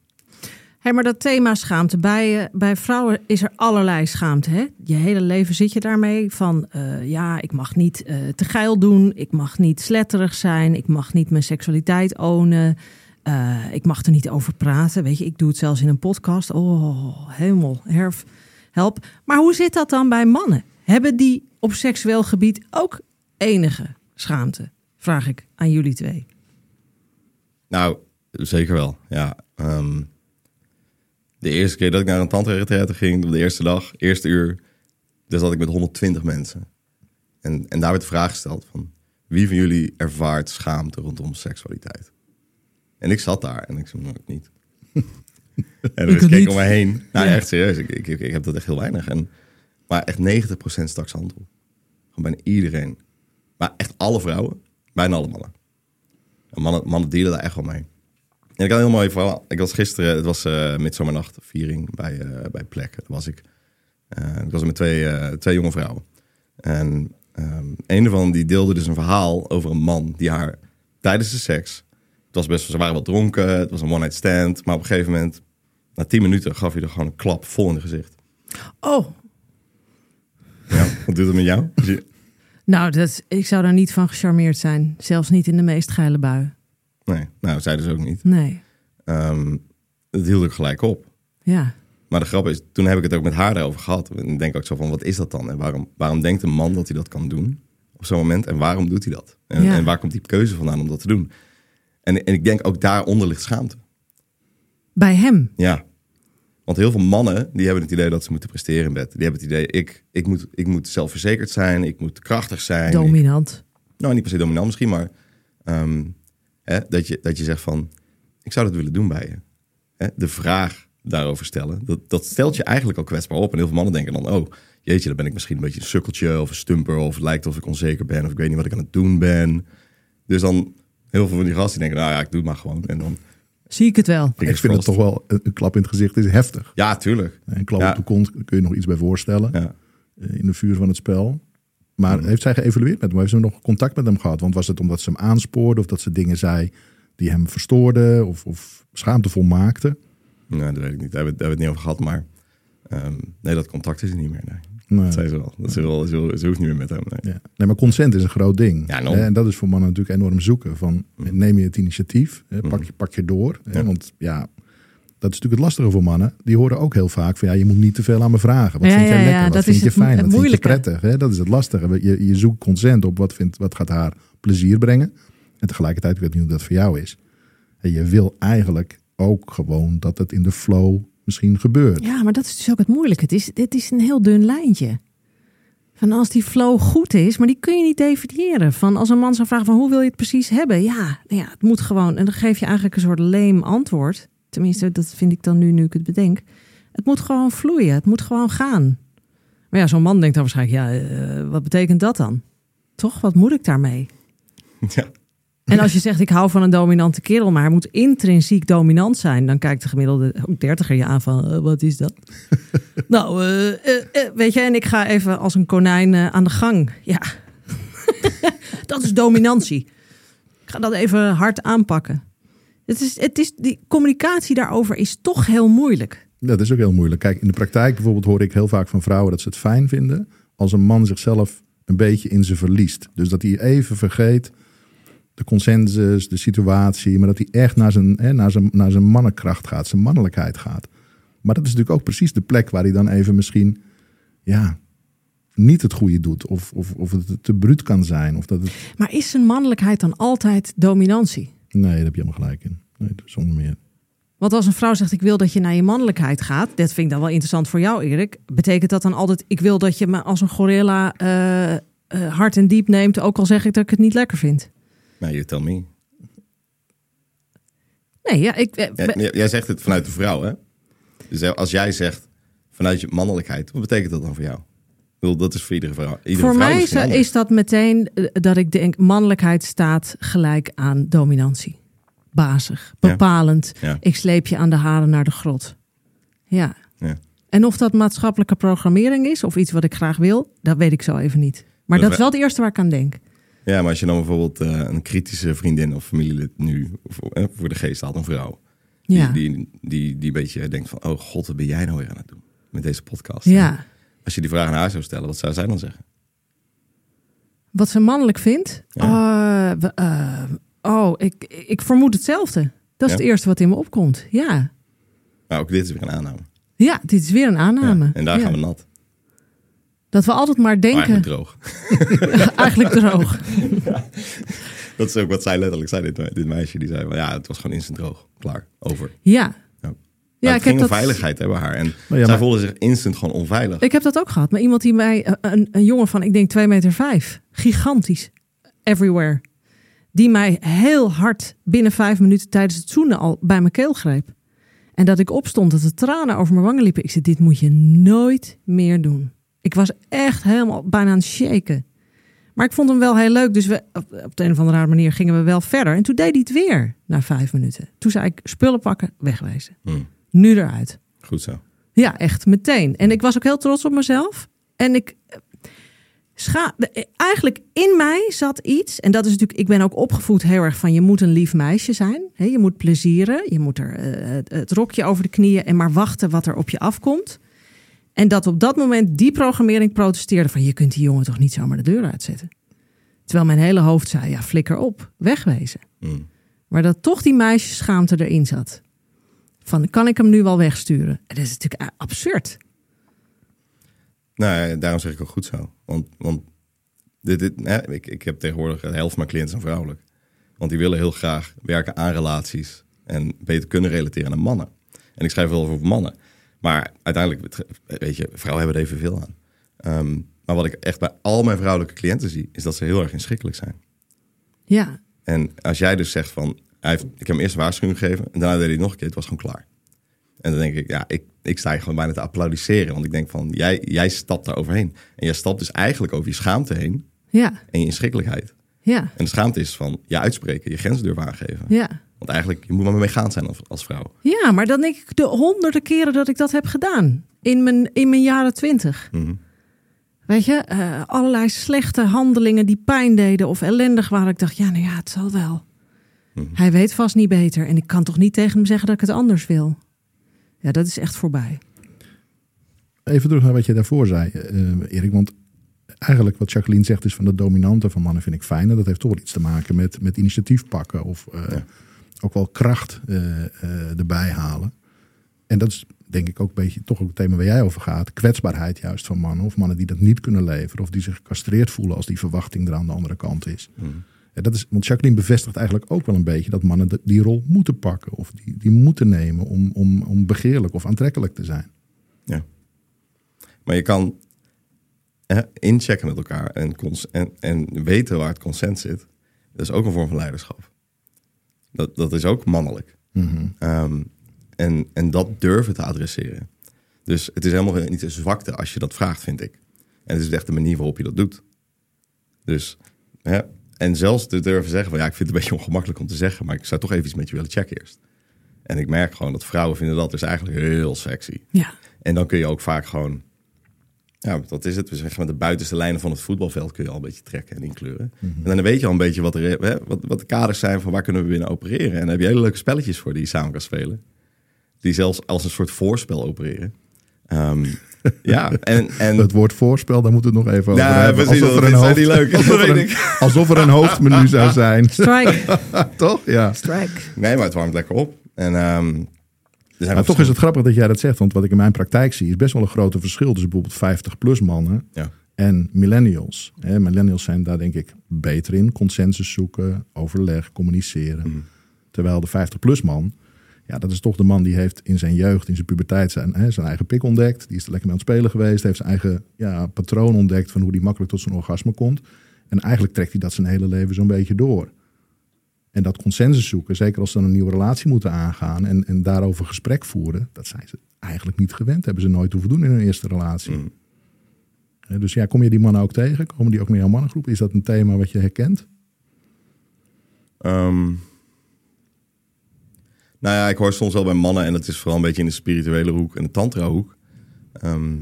Hé, maar dat thema schaamte. Bij, eh, bij vrouwen is er allerlei schaamte. Hè? Je hele leven zit je daarmee van... eh, ja, ik mag niet eh, te geil doen. Ik mag niet sletterig zijn. Ik mag niet mijn seksualiteit ownen. ik mag er niet over praten. Weet je, ik doe het zelfs in een podcast. Oh, hemel, herf, help. Maar hoe zit dat dan bij mannen? Hebben die op seksueel gebied ook enige schaamte? Vraag ik aan jullie twee. Nou, zeker wel. Ja. ehm, de eerste keer dat ik naar een tantra ging, op de eerste dag, eerste uur, dus zat ik met 120 mensen. En, en daar werd de vraag gesteld van, wie van jullie ervaart schaamte rondom seksualiteit? En ik zat daar en ik zei, nou, ik niet. [LAUGHS] en Ik ik keek niet. om me heen. Nou, Ja. echt serieus. Ik, ik, ik, heb dat echt heel weinig. En, maar echt 90% stak zijn hand op. Gewoon bijna iedereen. Maar echt alle vrouwen, bijna alle mannen. En mannen, mannen dealen daar echt wel mee. En ik had een heel mooi verhaal. Ik was gisteren, het was eh midzomernacht, viering bij, eh bij Plek. Daar was ik. Eh, ik was met twee, eh, twee jonge vrouwen. En ehm, een ervan die deelde dus een verhaal over een man die haar tijdens de seks... Het was best, ze waren wel dronken, het was een one-night stand. Maar op een gegeven moment, na tien minuten, gaf hij er gewoon een klap vol in het gezicht. Oh, Ja, wat doet het met jou? Nou, dat, ik zou daar niet van gecharmeerd zijn. Zelfs niet in de meest geile bui. Nee, nou, zij dus ook niet. Nee. Het hield ook gelijk op. Ja. Maar de grap is, toen heb ik het ook met haar erover gehad. En ik denk ook zo van, wat is dat dan? En waarom, waarom denkt een man dat hij dat kan doen op zo'n moment? En waarom doet hij dat? En, Ja. en waar komt die keuze vandaan om dat te doen? En, en ik denk ook daaronder ligt schaamte. Bij hem. Ja. Want heel veel mannen, die hebben het idee dat ze moeten presteren in bed. Die hebben het idee, ik, ik, moet, ik moet zelfverzekerd zijn, ik moet krachtig zijn. Ik- Dominant. nou, niet per se dominant misschien, maar ehm, hè, dat, je, dat je zegt van, ik zou dat willen doen bij je. Hè, de vraag daarover stellen, dat, dat stelt je eigenlijk al kwetsbaar op. En heel veel mannen denken dan, oh jeetje, dan ben ik misschien een beetje een sukkeltje of een stumper. Of het lijkt of ik onzeker ben of ik weet niet wat ik aan het doen ben. Dus dan heel veel van die gasten die denken, nou ja, ik doe het maar gewoon. En dan, Zie ik het wel. Ik vind het toch wel, een klap in het gezicht is heftig. Ja, tuurlijk. Een klap Ja. op de kont kun je nog iets bij voorstellen. Ja. eh, in de vuur van het spel. Maar Mhm. heeft zij geëvalueerd met hem? Heeft ze nog contact met hem gehad? Want was het omdat ze hem aanspoorde of dat ze dingen zei die hem verstoorden of, of schaamtevol maakten? Nou, dat weet ik niet. Daar hebben we het niet over gehad, maar ehm, nee, dat contact is er niet meer. Nee. Nee. Dat zei ze wel. Dat ze, wel ze, hoeft niet meer met hem. Nee. Ja. Nee, maar consent is een groot ding. Ja, en dat is voor mannen natuurlijk enorm zoeken. Van, neem je het initiatief, hè, pak, je, pak je door. Ja. Want ja, dat is natuurlijk het lastige voor mannen. Die horen ook heel vaak van ja, je moet niet te veel aan me vragen. Wat Ja, vind jij ja, lekker? ja, Wat dat vind is je het fijn? Wat vind je prettig? Hè? Dat is het lastige. Je, je zoekt consent op wat, vindt, wat gaat haar plezier brengen. En tegelijkertijd, ik weet niet hoe dat voor jou is. En je wil eigenlijk ook gewoon dat het in de flow misschien gebeurt. Ja, maar dat is dus ook het moeilijke. Het is, dit is een heel dun lijntje. Van als die flow goed is, maar die kun je niet definiëren. Van als een man zou vragen van hoe wil je het precies hebben? Ja, nou ja, het moet gewoon. En dan geef je eigenlijk een soort leem antwoord. Tenminste, dat vind ik dan nu, nu ik het bedenk. Het moet gewoon vloeien. Het moet gewoon gaan. Maar ja, zo'n man denkt dan waarschijnlijk, ja, eh, wat betekent dat dan? Toch, wat moet ik daarmee? [LAUGHS] Ja. En als je zegt, ik hou van een dominante kerel, maar hij moet intrinsiek dominant zijn, dan kijkt de gemiddelde ook dertiger je aan van, eh, wat is dat? [LAUGHS] nou, eh, weet je, en ik ga even als een konijn aan de gang. Ja, [LAUGHS] dat is dominantie. Ik ga dat even hard aanpakken. Het is, het is, die communicatie daarover is toch heel moeilijk. Dat is ook heel moeilijk. Kijk, in de praktijk bijvoorbeeld hoor ik heel vaak van vrouwen dat ze het fijn vinden als een man zichzelf een beetje in ze verliest. Dus dat hij even vergeet de consensus, de situatie, maar dat hij echt naar zijn, hè, naar zijn, naar zijn mannenkracht gaat, zijn mannelijkheid gaat. Maar dat is natuurlijk ook precies de plek waar hij dan even misschien ja, niet het goede doet. Of, of, of het te bruut kan zijn. Of dat het, Maar is zijn mannelijkheid dan altijd dominantie? Nee, daar heb je helemaal gelijk in. Nee, zonder meer. Want als een vrouw zegt, ik wil dat je naar je mannelijkheid gaat. Dat vind ik dan wel interessant voor jou, Erik. Betekent dat dan altijd, ik wil dat je me als een gorilla eh, eh, hard en diep neemt. Ook al zeg ik dat ik het niet lekker vind. Nou, you tell me. Nee, ja, ik, eh, jij- jij zegt het vanuit de vrouw, hè? Dus als jij zegt vanuit je mannelijkheid, wat betekent dat dan voor jou? Dat is voor iedere vrouw. Iedere voor vrouw mij is, is dat meteen eh, dat ik denk, mannelijkheid staat gelijk aan dominantie. Bazig, bepalend. Ja. Ik sleep je aan de haren naar de grot. Ja. Ja. En of dat maatschappelijke programmering is of iets wat ik graag wil, dat weet ik zo even niet. Maar Dat is wel het eerste waar ik aan denk. Ja, maar als je dan bijvoorbeeld eh, een kritische vriendin of familielid nu voor, eh, voor de geest haalt, een vrouw. Die, Ja. die, die, die een beetje denkt van, oh god, wat ben jij nou weer aan het doen met deze podcast? Ja. Als je die vraag aan haar zou stellen, wat zou zij dan zeggen? Wat ze mannelijk vindt? We- eh, oh, ik, ik vermoed hetzelfde. Dat is Ja? het eerste wat in me opkomt. Ja. Nou, ook dit is weer een aanname. Ja, dit is weer een aanname. Ja, en daar gaan we nat. Dat we altijd maar Maar denken, eigenlijk droog. [LAUGHS] eigenlijk droog. [LAUGHS] Dat is ook wat zij letterlijk zei, dit, dit meisje. Die zei van, ja, het was gewoon instant droog. Klaar, over. Ja. Ja. Ik heb ging om dat- veiligheid bij haar. En ja, zij maar- voelde zich instant gewoon onveilig. Ik heb dat ook gehad. Maar iemand die mij, eh, een, een jongen van, ik denk 2 meter vijf, gigantisch, everywhere, die mij heel hard binnen vijf minuten tijdens het zoenen al bij mijn keel greep. En dat ik opstond, dat de tranen over mijn wangen liepen. Ik zei, dit moet je nooit meer doen. Ik was echt helemaal bijna aan het shaken. Maar ik vond hem wel heel leuk. Dus we, op, de een of andere rare manier gingen we wel verder. En toen deed hij het weer na vijf minuten. Toen zei ik, spullen pakken, wegwezen. Hm, Nu eruit. goed zo. Ja, echt meteen. En ik was ook heel trots op mezelf. En ik. eh, Scha eigenlijk in mij zat iets. En dat is natuurlijk. Ik ben ook opgevoed heel erg van. Je moet een lief meisje zijn. Je moet plezieren. Je moet er eh, het, het rokje over de knieën. En maar wachten wat er op je afkomt. En dat op dat moment die programmering protesteerde van je kunt die jongen toch niet zomaar de deur uitzetten. Terwijl mijn hele hoofd zei, ja flikker op, wegwezen. Mm. Maar dat toch die meisjesschaamte erin zat. Van kan ik hem nu wel wegsturen? En dat is natuurlijk absurd. Nou, daarom zeg ik ook goed zo. Want, want dit, ik, ik heb tegenwoordig de helft van mijn cliënten zijn vrouwelijk. Want die willen heel graag werken aan relaties en beter kunnen relateren aan mannen. En ik schrijf wel over mannen. Maar uiteindelijk, weet je, vrouwen hebben er evenveel aan. Ehm, maar wat ik echt bij al mijn vrouwelijke cliënten zie, is dat ze heel erg inschikkelijk zijn. Ja, En als jij dus zegt van, hij heeft, ik heb hem eerst een waarschuwing gegeven en daarna deed hij het nog een keer, het was gewoon klaar. En dan denk ik, ja, ik, ik sta je gewoon bijna te applaudisseren. Want ik denk van, jij, jij stapt daar overheen. En jij stapt dus eigenlijk over je schaamte heen ja, en je inschikkelijkheid. ja, En de schaamte is van je uitspreken, je grenzen durven aangeven. ja. Want eigenlijk, je moet maar mee gaan zijn als, als vrouw. Ja, maar dan denk ik de honderden keren dat ik dat heb gedaan. In mijn, in mijn jaren twintig. Mhm. Weet je, eh, allerlei slechte handelingen die pijn deden of ellendig waren. Ik dacht, ja, nou ja, het zal wel. Mhm. Hij weet vast niet beter. En ik kan toch niet tegen hem zeggen dat ik het anders wil. Ja, dat is echt voorbij. Even terug naar wat je daarvoor zei, eh, Erik. Want eigenlijk wat Jacqueline zegt is van de dominante van mannen vind ik fijn. En dat heeft toch wel iets te maken met, met initiatief pakken. Of eh, Ja. ook wel kracht eh, eh, erbij halen. En dat is denk ik ook een beetje toch ook het thema waar jij over gaat. Kwetsbaarheid juist van mannen. Of mannen die dat niet kunnen leveren. Of die zich gecastreerd voelen als die verwachting er aan de andere kant is. Mhm. En dat is want Jacqueline bevestigt eigenlijk ook wel een beetje dat mannen de- die rol moeten pakken. Of die, die moeten nemen om, om, om begeerlijk of aantrekkelijk te zijn. Ja. Maar je kan hè, inchecken met elkaar en, en, en weten waar het consent zit. Dat is ook een vorm van leiderschap. Dat, dat is ook mannelijk. Ehm, en, en dat durven te adresseren. Dus het is helemaal niet een zwakte als je dat vraagt, vind ik. En het is echt de manier waarop je dat doet. Dus, hè, en zelfs te durven zeggen van ja, ik vind het een beetje ongemakkelijk om te zeggen, maar ik zou toch even iets met je willen checken eerst. En ik merk gewoon dat vrouwen vinden dat dus eigenlijk heel sexy. Ja, En dan kun je ook vaak gewoon, ja, wat is het? We zeggen met de buitenste lijnen van het voetbalveld kun je al een beetje trekken en inkleuren. En dan weet je al een beetje wat, er, hè, wat, wat de kaders zijn van waar kunnen we binnen opereren. En dan heb je hele leuke spelletjes voor die je samen kan spelen. Die zelfs als een soort voorspel opereren. Ehm, [LAUGHS] ja, en, en Het woord voorspel, daar moeten we het nog even over Ja, hebben. precies, dat er vindt zij niet leuk. [LAUGHS] alsof, er een, alsof er een hoofdmenu zou zijn. [LAUGHS] strike, Toch? Ja. strike. nee, maar het warmt lekker op. En ehm, er zijn Maar toch is het grappig dat jij dat zegt. Want wat ik in mijn praktijk zie, is best wel een grote verschil tussen bijvoorbeeld 50-plus mannen Ja. en millennials. Hè, millennials zijn daar denk ik beter in. Consensus zoeken, overleg, communiceren. Mhm. Terwijl de 50-plus man, ja, dat is toch de man die heeft in zijn jeugd, in zijn puberteit, zijn, hè, zijn eigen pik ontdekt. Die is er lekker mee aan het spelen geweest. Heeft zijn eigen ja, patroon ontdekt van hoe die makkelijk tot zijn orgasme komt. En eigenlijk trekt hij dat zijn hele leven zo'n beetje door. En dat consensus zoeken, zeker als ze dan een nieuwe relatie moeten aangaan en, en daarover gesprek voeren, dat zijn ze eigenlijk niet gewend. Hebben ze nooit hoeven doen in hun eerste relatie. Hè, Dus ja, kom je die mannen ook tegen? Komen die ook met jouw mannengroep? Is dat een thema wat je herkent? Ehm, nou ja, ik hoor soms wel bij mannen, en dat is vooral een beetje in de spirituele hoek en de tantra-hoek. Ehm,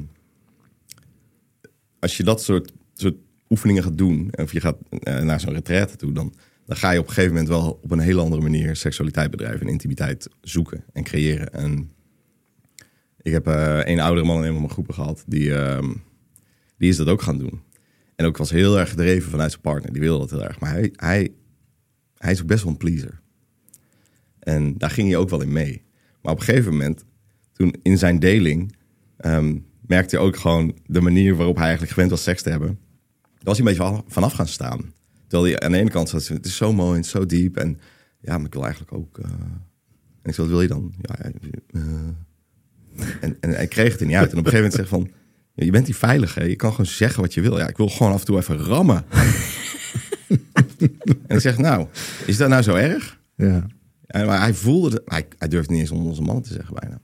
als je dat soort, soort oefeningen gaat doen, of je gaat eh, naar zo'n retraite toe, dan, dan ga je op een gegeven moment wel op een hele andere manier seksualiteit bedrijven en intimiteit zoeken en creëren. En ik heb eh een oudere man in een van mijn groepen gehad, die, ehm, die is dat ook gaan doen. En ook was heel erg gedreven vanuit zijn partner, die wilde dat heel erg. Maar hij, hij, hij is ook best wel een pleaser. En daar ging hij ook wel in mee. Maar op een gegeven moment, toen in zijn deling, ehm, merkte hij ook gewoon de manier waarop hij eigenlijk gewend was seks te hebben. Daar was hij een beetje van- vanaf gaan staan. Terwijl hij aan de ene kant zat, het is zo mooi en zo diep. En ja, maar ik wil eigenlijk ook... eh, En ik zei, wat wil je dan? Ja, eh. en, en hij kreeg het er niet uit. En op een gegeven moment zegt van, je bent hier veilig, hè? Je kan gewoon zeggen wat je wil. Ja, ik wil gewoon af en toe even rammen. [LAUGHS] en ik zeg, nou, is dat nou zo erg? Ja. Maar hij voelde het. Hij, hij durfde niet eens onder onze mannen te zeggen bijna.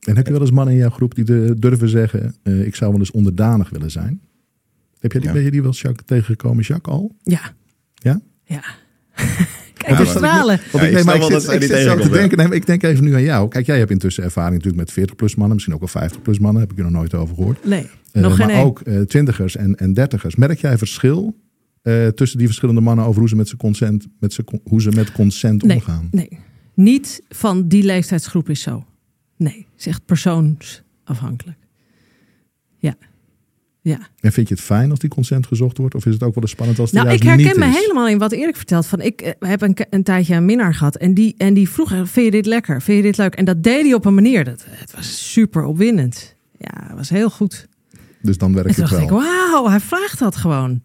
En heb je wel eens mannen in jouw groep die de, durven zeggen, eh, ik zou wel eens onderdanig willen zijn? Heb jij die, Ja. Ben je die wel Jacques, tegengekomen, Jacques, al? Ja, Ja? ja. [LAUGHS] Kijk, Ja, stralen. Want Ja, ik nee, maar dat zij ik zit zo te tegenkomt, denken, nee, ik denk even nu aan jou. Kijk, jij hebt intussen ervaring natuurlijk met 40-plus mannen, misschien ook wel 50-plus mannen, heb ik er nog nooit over gehoord. Nee, Eh, nog geen maar ook eh, twintigers en, en dertigers. Merk jij verschil eh, tussen die verschillende mannen over hoe ze met, consent, met, hoe ze met consent Nee, omgaan? nee, niet van die leeftijdsgroep is zo. Nee, het is echt persoonsafhankelijk. Ja. Ja. En vind je het fijn als die consent gezocht wordt? Of is het ook wel eens spannend als het Nou, juist ik herken me helemaal in wat Erik vertelt. Van, ik eh, heb een, een tijdje een minnaar gehad. En die, en die vroeg, vind je dit lekker? Vind je dit leuk? En dat deed hij op een manier. Dat, het was super opwindend. Ja, het was heel goed. Dus dan werkt toen het dacht wel. ik, wauw, hij vraagt dat gewoon.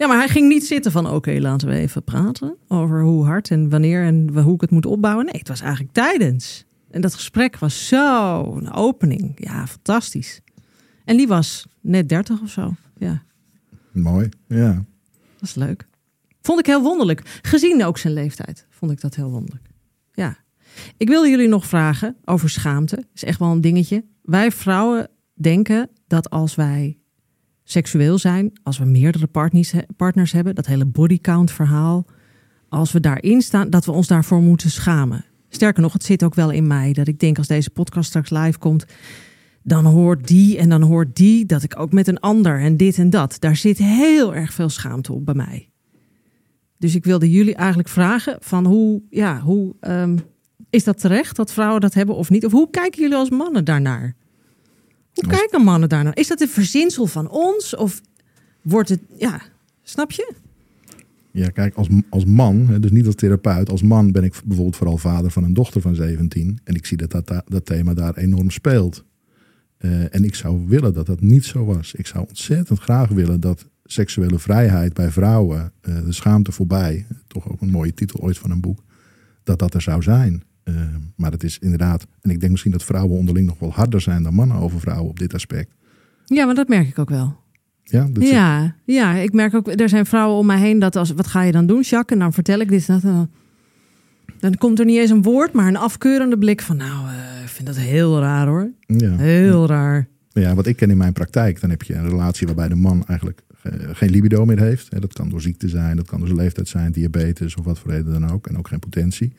Ja, maar hij ging niet zitten van, oké, laten we even praten over hoe hard en wanneer en hoe ik het moet opbouwen. Nee, het was eigenlijk tijdens. En dat gesprek was zo een opening. Ja, fantastisch. En die was net 30 of zo. Ja, Mooi, ja. dat is leuk. Vond ik heel wonderlijk. Gezien ook zijn leeftijd, vond ik dat heel wonderlijk. Ja. Ik wilde jullie nog vragen over schaamte. is echt wel een dingetje. Wij vrouwen denken dat als wij seksueel zijn, als we meerdere partners, partners hebben, dat hele bodycount verhaal, als we daarin staan, dat we ons daarvoor moeten schamen. Sterker nog, het zit ook wel in mij dat ik denk als deze podcast straks live komt, dan hoort die en dan hoort die dat ik ook met een ander en dit en dat. Daar zit heel erg veel schaamte op bij mij. Dus ik wilde jullie eigenlijk vragen van hoe, ja, hoe ehm, is dat terecht dat vrouwen dat hebben of niet? Of hoe kijken jullie als mannen daarnaar? Hoe Als- kijken mannen daarnaar? Is dat een verzinsel van ons of wordt het, ja, snap je? Ja, kijk, als, als man, dus niet als therapeut, als man ben ik bijvoorbeeld vooral vader van een dochter van 17. En ik zie dat dat, dat thema daar enorm speelt. Eh, en ik zou willen dat dat niet zo was. Ik zou ontzettend graag willen dat seksuele vrijheid bij vrouwen, eh, de schaamte voorbij, toch ook een mooie titel ooit van een boek, dat dat er zou zijn. Eh, maar het is inderdaad, en ik denk misschien dat vrouwen onderling nog wel harder zijn dan mannen over vrouwen op dit aspect. Ja, maar dat merk ik ook wel. Ja, dat Ja, ja, ik merk ook, er zijn vrouwen om mij heen dat als, wat ga je dan doen, Jacques? En dan vertel ik dit en dat. Dan, dan komt er niet eens een woord, maar een afkeurende blik van, nou, eh, ik vind dat heel raar hoor. ja. Heel raar. Ja, wat ik ken in mijn praktijk, dan heb je een relatie waarbij de man eigenlijk geen libido meer heeft. Dat kan door ziekte zijn, dat kan door zijn leeftijd zijn, diabetes of wat voor reden dan ook. En ook geen potentie.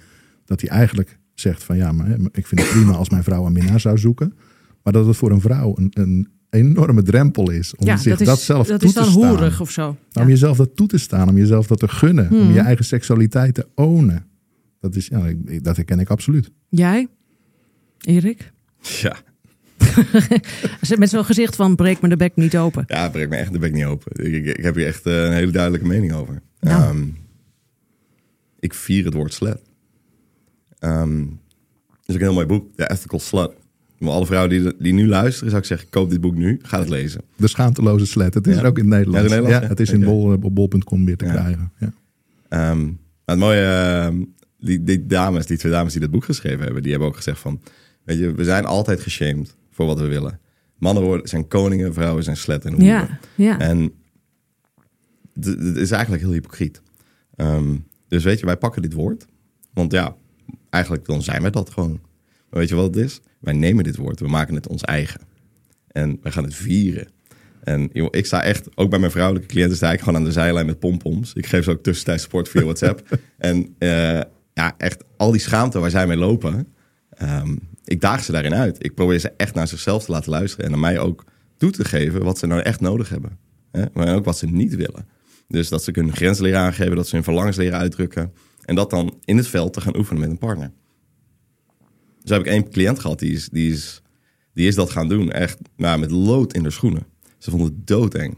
Dat hij eigenlijk zegt van ja, maar hè, ik vind het prima als mijn vrouw een minnaar zou zoeken. Maar dat het voor een vrouw een, een enorme drempel is om Ja, zich dat dat, zelf dat toe is dan te staan. hoerig of zo. Nou, Ja. Om jezelf dat toe te staan, om jezelf dat te gunnen, om Hmm. je eigen seksualiteit te ownen. Dat, is, ja, ik- dat herken ik absoluut. Jij, Erik? Ja, [LAUGHS] Met zo'n gezicht van breek me de bek niet open. ja breek me echt de bek niet open. Ik, ik, ik heb hier echt eh, een hele duidelijke mening over. Nou. Ehm, ik vier het woord slet. Ehm dat is ook een heel mooi boek, The Ethical Slut. Voor alle vrouwen die, die nu luisteren, zou ik zeggen, koop dit boek nu. Ga het lezen. De schaamteloze slet. Het is Ja. er ook in het Nederlands. Ja, in het Nederlands, Ja, ja. het is in bol, op bol.com weer te Ja. krijgen. Ja. Ehm, maar het mooie, ehm, die, die dames, die twee dames die dat boek geschreven hebben, die hebben ook gezegd van, weet je, we zijn altijd geshamed voor wat we willen. Mannen worden, zijn koningen, vrouwen zijn slet en hoeren. Ja, ja. En het is eigenlijk heel hypocriet. Ehm, dus weet je, wij pakken dit woord. Want ja, eigenlijk dan zijn wij dat gewoon. Maar weet je wat het is? Wij nemen dit woord, we maken het ons eigen. En we gaan het vieren. En joh, ik sta echt, ook bij mijn vrouwelijke cliënten, sta ik gewoon aan de zijlijn met pompoms. Ik geef ze ook tussentijds sport via WhatsApp. [LAUGHS] en eh, ja, echt al die schaamte waar zij mee lopen, ehm, ik daag ze daarin uit. Ik probeer ze echt naar zichzelf te laten luisteren en naar mij ook toe te geven wat ze nou echt nodig hebben. Hè? Maar ook wat ze niet willen. Dus dat ze hun grenzen leren aangeven, dat ze hun verlangens leren uitdrukken. En dat dan in het veld te gaan oefenen met een partner. Zo heb ik één cliënt gehad, die is, die is, die is dat gaan doen. Echt nou, met lood in de schoenen. Ze vond het doodeng.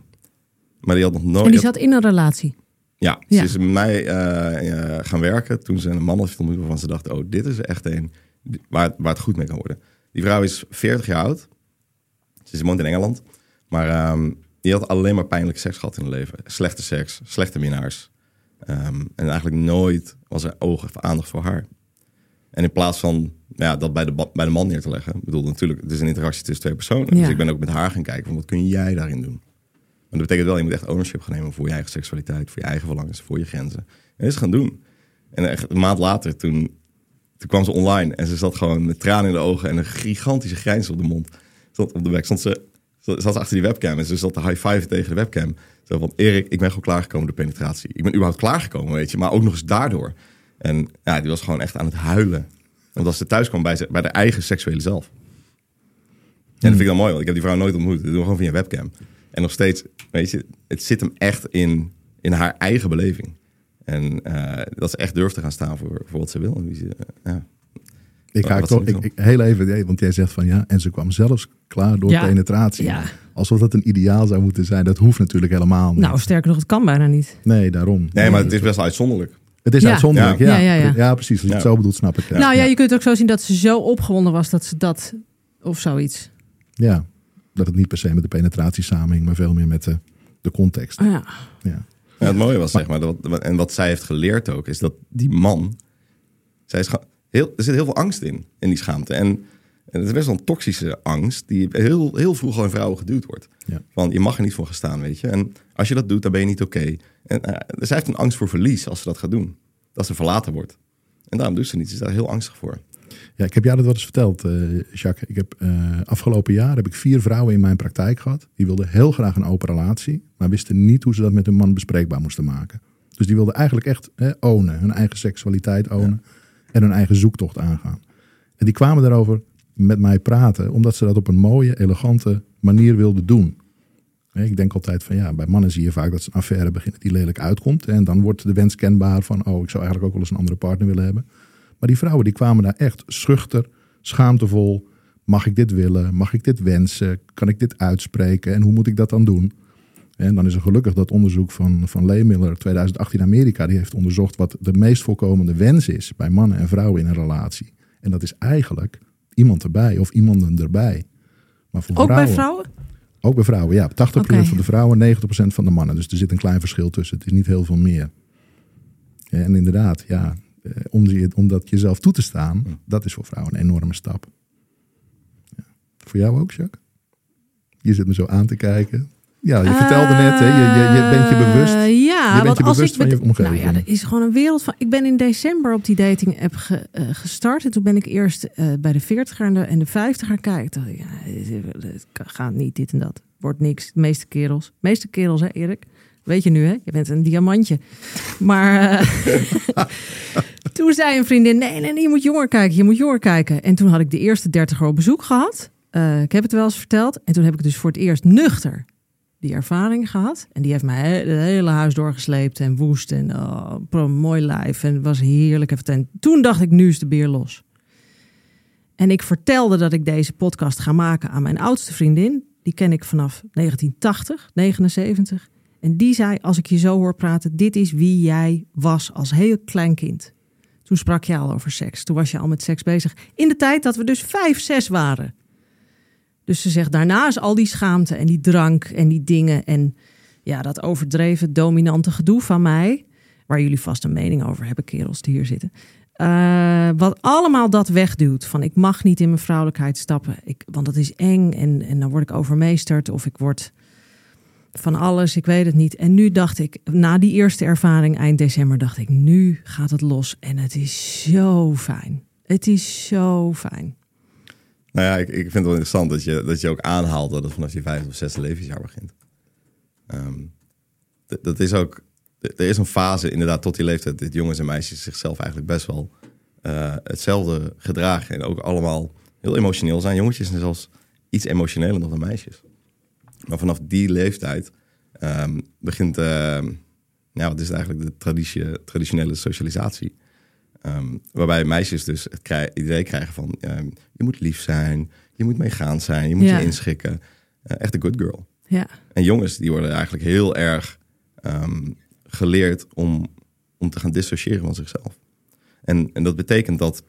Maar die had nog nooit... En die zat in een relatie. Ja, Ja. ze is met mij eh, eh, gaan werken toen ze een man had ontmoet waarvan ze dacht, oh, dit is echt een waar, waar het goed mee kan worden. Die vrouw is 40 jaar oud. Ze is- woont in Engeland. Maar ehm, die had alleen maar pijnlijke seks gehad in het leven. Slechte seks, slechte minnaars. Ehm, en eigenlijk nooit was er oog of aandacht voor haar. En in plaats van ja, dat bij de, bij de man neer te leggen. Ik bedoel, natuurlijk, het is een interactie tussen twee personen. Ja. Dus ik ben ook met haar gaan kijken van wat kun jij daarin doen. Maar dat betekent wel, je moet echt ownership gaan nemen voor je eigen seksualiteit, voor je eigen verlangens, voor je grenzen. En dat is gaan doen. En echt een maand later, toen, toen kwam ze online en ze zat gewoon met tranen in de ogen en een gigantische grijns op de mond. Zat op de bek, stond ze, zat ze achter die webcam en ze zat te high five tegen de webcam. Zo van, Erik, ik ben gewoon klaargekomen door penetratie. Ik ben überhaupt klaargekomen, weet je, maar ook nog eens daardoor. En ja, die was gewoon echt aan het huilen. Want als ze thuis kwam bij, bij haar eigen seksuele zelf. En dat vind ik dan mooi, want ik heb die vrouw nooit ontmoet. Dat doen we gewoon via webcam. En nog steeds, weet je, het zit hem echt in, in haar eigen beleving. En eh, dat ze echt durft te gaan staan voor, voor wat ze wil. En wie ze. Ik ga toch, ik, ik- heel even, want jij zegt van ja, en ze kwam zelfs klaar door Ja. penetratie. Ja. Alsof dat een ideaal zou moeten zijn. Dat hoeft natuurlijk helemaal niet. Nou, sterker nog, het kan bijna niet. nee, daarom. Nee, maar het is best wel uitzonderlijk. Het is Ja. uitzonderlijk, ja. Ja, ja, ja. precies. Als je het zo bedoelt, snap ik. Ja. nou ja, ja. je kunt ook zo zien dat ze zo opgewonden was dat ze dat of zoiets. Ja. dat het niet per se met de penetratie samenhing, maar veel meer met de, de context. Oh ja. Ja. Ja, het mooie was, zeg maar, dat, en wat zij heeft geleerd ook, is dat die man, zij is gewoon heel, er zit heel veel angst in, in die schaamte. En, en het is best wel een toxische angst, die heel, heel vroeg al in vrouwen geduwd wordt. Ja. Van, je mag er niet voor gaan staan, weet je. En als je dat doet, dan ben je niet oké. En eh, zij heeft een angst voor verlies als ze dat gaat doen. Dat ze verlaten wordt. En daarom doet ze niet. Ze is daar heel angstig voor. Ja, ik heb jou dat wel eens verteld, eh, Jacques. Ik heb, eh, afgelopen jaar heb ik vier vrouwen in mijn praktijk gehad. Die wilden heel graag een open relatie, maar wisten niet hoe ze dat met hun man bespreekbaar moesten maken. Dus die wilden eigenlijk echt hè, ownen, hun eigen seksualiteit ownen en hun eigen zoektocht aangaan. En die kwamen daarover met mij praten, omdat ze dat op een mooie, elegante manier wilden doen. Ik denk altijd van ja, bij mannen zie je vaak dat ze een affaire beginnen die lelijk uitkomt. En dan wordt de wens kenbaar van, oh, ik zou eigenlijk ook wel eens een andere partner willen hebben. Maar die vrouwen die kwamen daar echt schuchter, schaamtevol. Mag ik dit willen? Mag ik dit wensen? Kan ik dit uitspreken? En hoe moet ik dat dan doen? En dan is er gelukkig dat onderzoek van, van Lehmiller 2018 in Amerika. Die heeft onderzocht wat de meest voorkomende wens is bij mannen en vrouwen in een relatie. En dat is eigenlijk iemand erbij of iemanden erbij. Maar voor Ook vrouwen, bij vrouwen? Ook bij vrouwen, ja. 80% Oké. van de vrouwen, 90% van de mannen. Dus er zit een klein verschil tussen. Het is niet heel veel meer. En inderdaad, ja, eh, om, die, om dat jezelf toe te staan, dat is voor vrouwen een enorme stap. Ja. Voor jou ook, Jacques? Je zit me zo aan te kijken. Ja, je vertelde net, hè, je, je, je bent je bewust. Eh, ja, je bent want je als bewust ik van je met- omgeving. Nou ja, er is gewoon een wereld van. Ik ben in december op die dating app ge- eh, gestart. En toen ben ik eerst eh, bij de 40er en de, en de 50er kijken. Ik ja, het, gaat niet, dit en dat. Wordt niks. De meeste kerels. De meeste kerels, hè, Erik? Weet je nu, hè? Je bent een diamantje. Maar [LAUGHS] toen zei een vriendin: nee, nee, nee, je moet jonger kijken. Je moet jonger kijken. En toen had ik de eerste 30 op bezoek gehad. Eh, ik heb het wel eens verteld. En toen heb ik dus voor het eerst nuchter die ervaring gehad. En die heeft mij he- het hele huis doorgesleept en woest. En oh, mooi lijf. En was heerlijk. En toen dacht ik, nu is de beer los. En ik vertelde dat ik deze podcast ga maken aan mijn oudste vriendin. Die ken ik vanaf 1980, 79. En die zei, als ik je zo hoor praten, dit is wie jij was als heel klein kind. Toen sprak je al over seks. Toen was je al met seks bezig. In de tijd dat we dus vijf, zes waren. Dus ze zegt, daarna is al die schaamte en die drank en die dingen en ja, dat overdreven dominante gedoe van mij, waar jullie vast een mening over hebben, kerels die hier zitten. eh, wat allemaal dat wegduwt. Van ik mag niet in mijn vrouwelijkheid stappen, ik, want dat is eng en, en dan word ik overmeesterd of ik word van alles, ik weet het niet. En nu dacht ik, na die eerste ervaring eind december, dacht ik, nu gaat het los en het is zo fijn. Het is zo fijn. Nou ja, ik, ik vind het wel interessant dat je, dat je ook aanhaalt dat het vanaf je vijfde of zesde levensjaar begint. Ehm, dat is ook, er is een fase inderdaad tot die leeftijd dat jongens en meisjes zichzelf eigenlijk best wel eh, hetzelfde gedragen. En ook allemaal heel emotioneel zijn. Jongetjes zijn zelfs iets emotioneler dan de meisjes. Maar vanaf die leeftijd ehm, begint, nou wat is eigenlijk, de traditionele socialisatie. Ehm, waarbij meisjes dus het krij- idee krijgen van ehm, je moet lief zijn, je moet meegaand zijn, je moet Ja. je inschikken. Eh, echt een good girl. Ja, En jongens die worden eigenlijk heel erg ehm, geleerd om, om te gaan dissociëren van zichzelf. En, en dat betekent dat,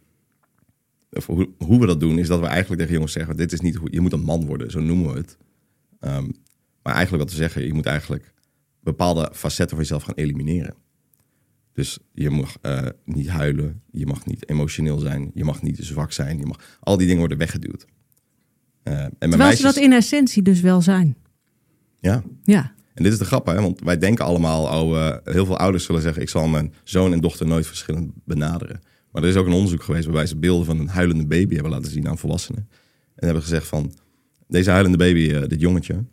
of hoe, hoe we dat doen, is dat we eigenlijk tegen jongens zeggen: dit is niet hoe je moet een man worden, zo noemen we het. Maar eigenlijk wat we zeggen, je moet eigenlijk bepaalde facetten van jezelf gaan elimineren. Dus je mag eh, niet huilen, je mag niet emotioneel zijn, je mag niet zwak zijn, je mag, al die dingen worden weggeduwd. Eh, en terwijl meisjes, ze dat in essentie dus wel zijn. ja, Ja, en dit is de grap, hè? want wij denken allemaal, oh, eh, heel veel ouders zullen zeggen, ik zal mijn zoon en dochter nooit verschillend benaderen. Maar er is ook een onderzoek geweest waarbij ze beelden van een huilende baby hebben laten zien aan volwassenen. En hebben gezegd van, deze huilende baby, dit jongetje,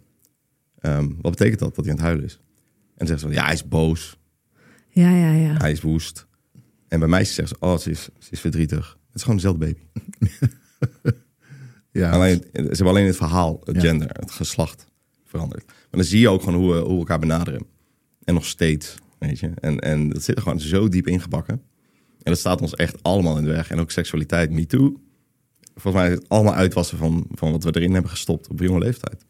ehm, wat betekent dat, dat hij aan het huilen is? En dan zeggen ze van, ja, hij is boos, ja, ja, ja. hij is woest. En bij meisjes zeggen ze, oh, ze is, ze is verdrietig. Het is gewoon dezelfde baby. [LAUGHS] Ja, Alleen, ze hebben alleen het verhaal, het Ja. gender, het geslacht veranderd. Maar dan zie je ook gewoon hoe we, hoe we elkaar benaderen. En nog steeds, weet je. En, en dat zit er gewoon zo diep ingebakken. En dat staat ons echt allemaal in de weg. En ook seksualiteit, me too. Volgens mij is het allemaal uitwassen van, van wat we erin hebben gestopt op jonge leeftijd.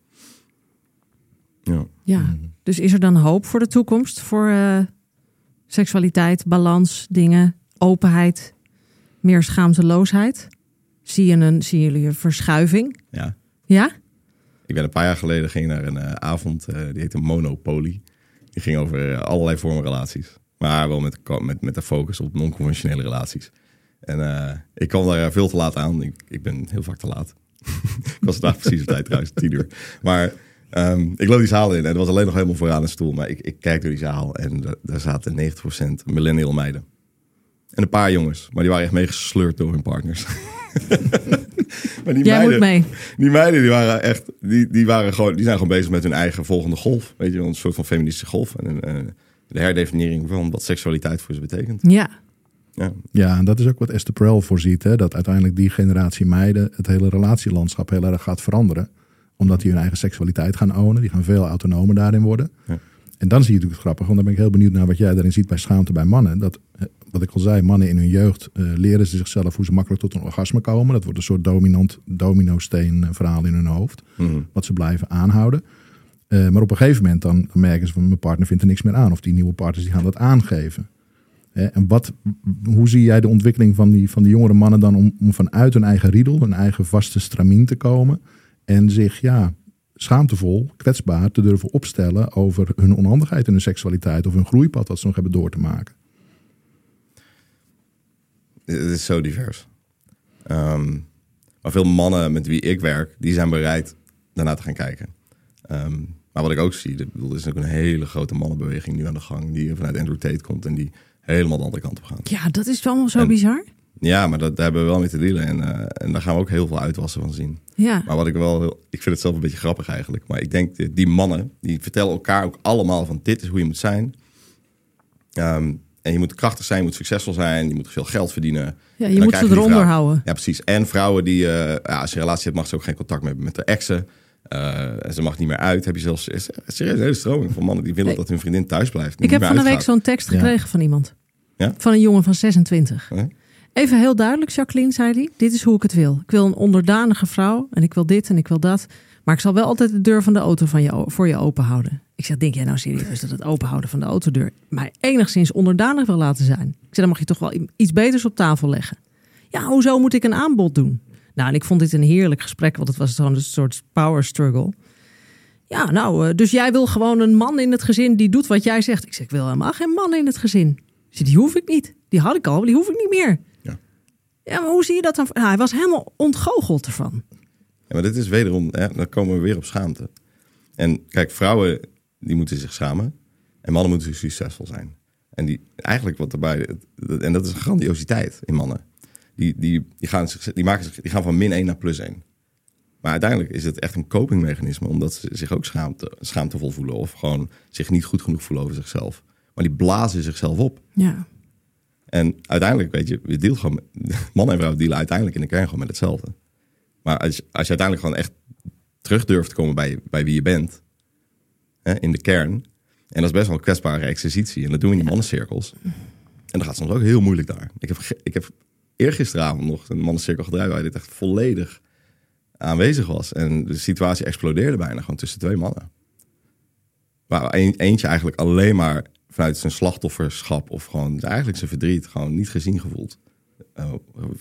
Ja. Ja, dus is er dan hoop voor de toekomst? Voor uh, seksualiteit, balans, dingen, openheid, meer schaamteloosheid? Zie, je een, zien jullie een verschuiving? Ja. Ja? Ik ben een paar jaar geleden ging naar een uh, avond, uh, die heette Monopoly. Die ging over allerlei vormen relaties. Maar wel met, met, met de focus op non-conventionele relaties. En ik kwam daar veel te laat aan. Ik, ik ben heel vaak te laat. [LAUGHS] ik was vandaag precies op tijd trouwens, tien uur. Maar um, ik loop die zaal in en er was alleen nog helemaal vooraan een stoel. Maar ik, ik kijk door die zaal en daar zaten 90% millennial meiden. En een paar jongens, maar die waren echt meegesleurd door hun partners. [LAUGHS] maar die Jij meiden, moet mee. Die meiden die waren echt, die, die, waren gewoon, die zijn gewoon bezig met hun eigen volgende golf. Weet je, een soort van feministische golf. En, en de herdefiniëring van wat seksualiteit voor ze betekent. Ja. Ja. ja, en dat is ook wat Esther Perel voorziet. Hè? Dat uiteindelijk die generatie meiden het hele relatielandschap heel erg gaat veranderen. Omdat die hun eigen seksualiteit gaan ownen. Die gaan veel autonomer daarin worden. Ja. En dan zie je natuurlijk het grappig. Want dan ben ik heel benieuwd naar wat jij daarin ziet bij schaamte bij mannen. Dat, eh, wat ik al zei, mannen in hun jeugd uh, leren ze zichzelf hoe ze makkelijk tot een orgasme komen. Dat wordt een soort dominant domino-steen verhaal in hun hoofd. Mm. Wat ze blijven aanhouden. Uh, maar op een gegeven moment dan, merken ze van mijn partner vindt er niks meer aan. Of die nieuwe partners die gaan dat aangeven. en wat, hoe zie jij de ontwikkeling van die, van die jongere mannen dan om, om vanuit hun eigen riedel, hun eigen vaste stramien te komen. En zich ja, schaamtevol, kwetsbaar te durven opstellen over hun onhandigheid in hun seksualiteit of hun groeipad dat ze nog hebben door te maken. Het is zo divers. Um, maar veel mannen met wie ik werk, die zijn bereid daarna te gaan kijken. Um, maar wat ik ook zie, er is ook een hele grote mannenbeweging nu aan de gang, die vanuit Andrew Tate komt en die helemaal de andere kant op gaat. Ja, dat is wel zo bizar. Ja, maar dat, daar hebben we wel mee te dealen. En, uh, en daar gaan we ook heel veel uitwassen van zien. Ja. Maar wat ik wel heel, ik vind het zelf een beetje grappig eigenlijk. Maar ik denk, die mannen, die vertellen elkaar ook allemaal van dit is hoe je moet zijn. Um, en je moet krachtig zijn, je moet succesvol zijn, je moet veel geld verdienen. Ja, je moet ze eronder houden. Ja, precies. En vrouwen die, uh, ja, als je een relatie hebt, mag ze ook geen contact meer hebben met de exen. Uh, en ze mag niet meer uit. Heb je zelfs serieus een hele stroming van mannen die willen dat hun vriendin thuis blijft. Ik heb van de week zo'n tekst gekregen van iemand. Ja? Van een jongen van 26. Even heel duidelijk, Jacqueline, zei hij. Dit is hoe ik het wil. Ik wil een onderdanige vrouw en ik wil dit en ik wil dat. Maar ik zal wel altijd de deur van de auto van voor je open houden. Ik zeg, denk jij nou serieus dat het openhouden van de autodeur mij enigszins onderdanig wil laten zijn? Ik zeg, dan mag je toch wel iets beters op tafel leggen. Ja, hoezo moet ik een aanbod doen? Nou, en ik vond dit een heerlijk gesprek, want het was gewoon een soort power struggle. Ja, nou, eh, dus jij wil gewoon een man in het gezin die doet wat jij zegt. Ik zeg, ik wil helemaal geen man in het gezin. Die hoef ik niet. Die had ik al, die hoef ik niet meer. Ja, maar hoe zie je dat dan? Nou, hij was helemaal ontgoocheld ervan. Ja, maar dit is wederom, hè, dan komen we weer op schaamte. En kijk, vrouwen die moeten zich schamen. En mannen moeten succesvol zijn. En die, eigenlijk wat erbij, en dat is een grandiositeit in mannen die, die, die, gaan, die, maken zich, die gaan van min 1 naar plus 1. Maar uiteindelijk is het echt een copingmechanisme, omdat ze zich ook schaamte, schaamtevol voelen of gewoon zich niet goed genoeg voelen over zichzelf. Maar die blazen zichzelf op. Ja. En uiteindelijk, weet je, je deelt gewoon, [LAUGHS] man en vrouw dealen uiteindelijk in de kern gewoon met hetzelfde. Maar als, als je uiteindelijk gewoon echt terug durft te komen bij, bij wie je bent, hè, in de kern, en dat is best wel een kwetsbare exercitie, en dat doen we in die mannencirkels. En dat gaat soms ook heel moeilijk daar. Ik heb, ik heb eergisteravond nog een mannencirkel gedraaid waar dit echt volledig aanwezig was. En de situatie explodeerde bijna gewoon tussen twee mannen. Waar eentje eigenlijk alleen maar vanuit zijn slachtofferschap of gewoon eigenlijk zijn verdriet gewoon niet gezien gevoeld. Uh,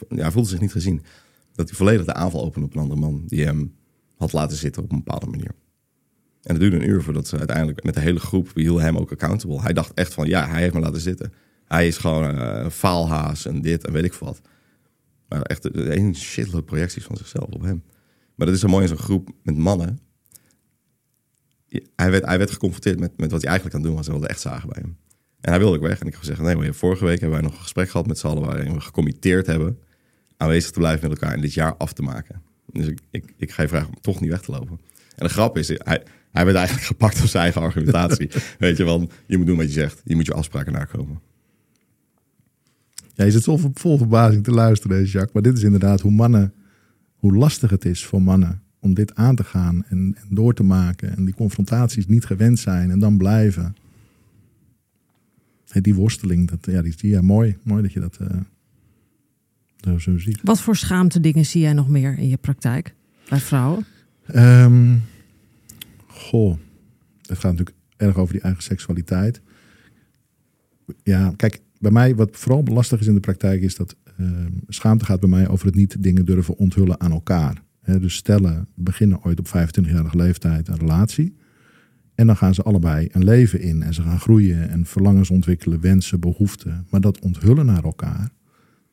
ja, hij voelde zich niet gezien. Dat hij volledig de aanval opende op een andere man die hem had laten zitten op een bepaalde manier. En het duurde een uur voordat ze uiteindelijk met de hele groep, hielden hem ook accountable. Hij dacht echt van, ja, hij heeft me laten zitten. Hij is gewoon een faalhaas en dit en weet ik wat. Maar echt een shitload projecties van zichzelf op hem. Maar dat is zo mooi in zo'n groep met mannen. Hij werd, hij werd geconfronteerd met, met wat hij eigenlijk aan het doen was en we echt zagen bij hem. En hij wilde ook weg. En ik heb gezegd, nee, maar vorige week hebben wij nog een gesprek gehad met z'n allen... waarin we gecommitteerd hebben aanwezig te blijven met elkaar... en dit jaar af te maken. Dus ik, ik, ik ga je vragen om toch niet weg te lopen. En de grap is, hij, hij werd eigenlijk [LAUGHS] gepakt op zijn eigen argumentatie. [LAUGHS] Weet je, want je moet doen wat je zegt. Je moet je afspraken nakomen. Ja, je zit vol, vol verbazing te luisteren, Jacques. Maar dit is inderdaad hoe mannen, hoe lastig het is voor mannen om dit aan te gaan en, en door te maken. En die confrontaties niet gewend zijn en dan blijven. die worsteling, dat, ja, die, ja, mooi, mooi dat je dat uh, zo ziet. Wat voor schaamte dingen zie jij nog meer in je praktijk bij vrouwen? Um, goh, het gaat natuurlijk erg over die eigen seksualiteit. Ja, kijk, bij mij wat vooral lastig is in de praktijk is dat Ehm, schaamte gaat bij mij over het niet dingen durven onthullen aan elkaar. Dus stellen beginnen ooit op 25-jarige leeftijd een relatie. En dan gaan ze allebei een leven in en ze gaan groeien en verlangens ontwikkelen, wensen, behoeften. Maar dat onthullen naar elkaar,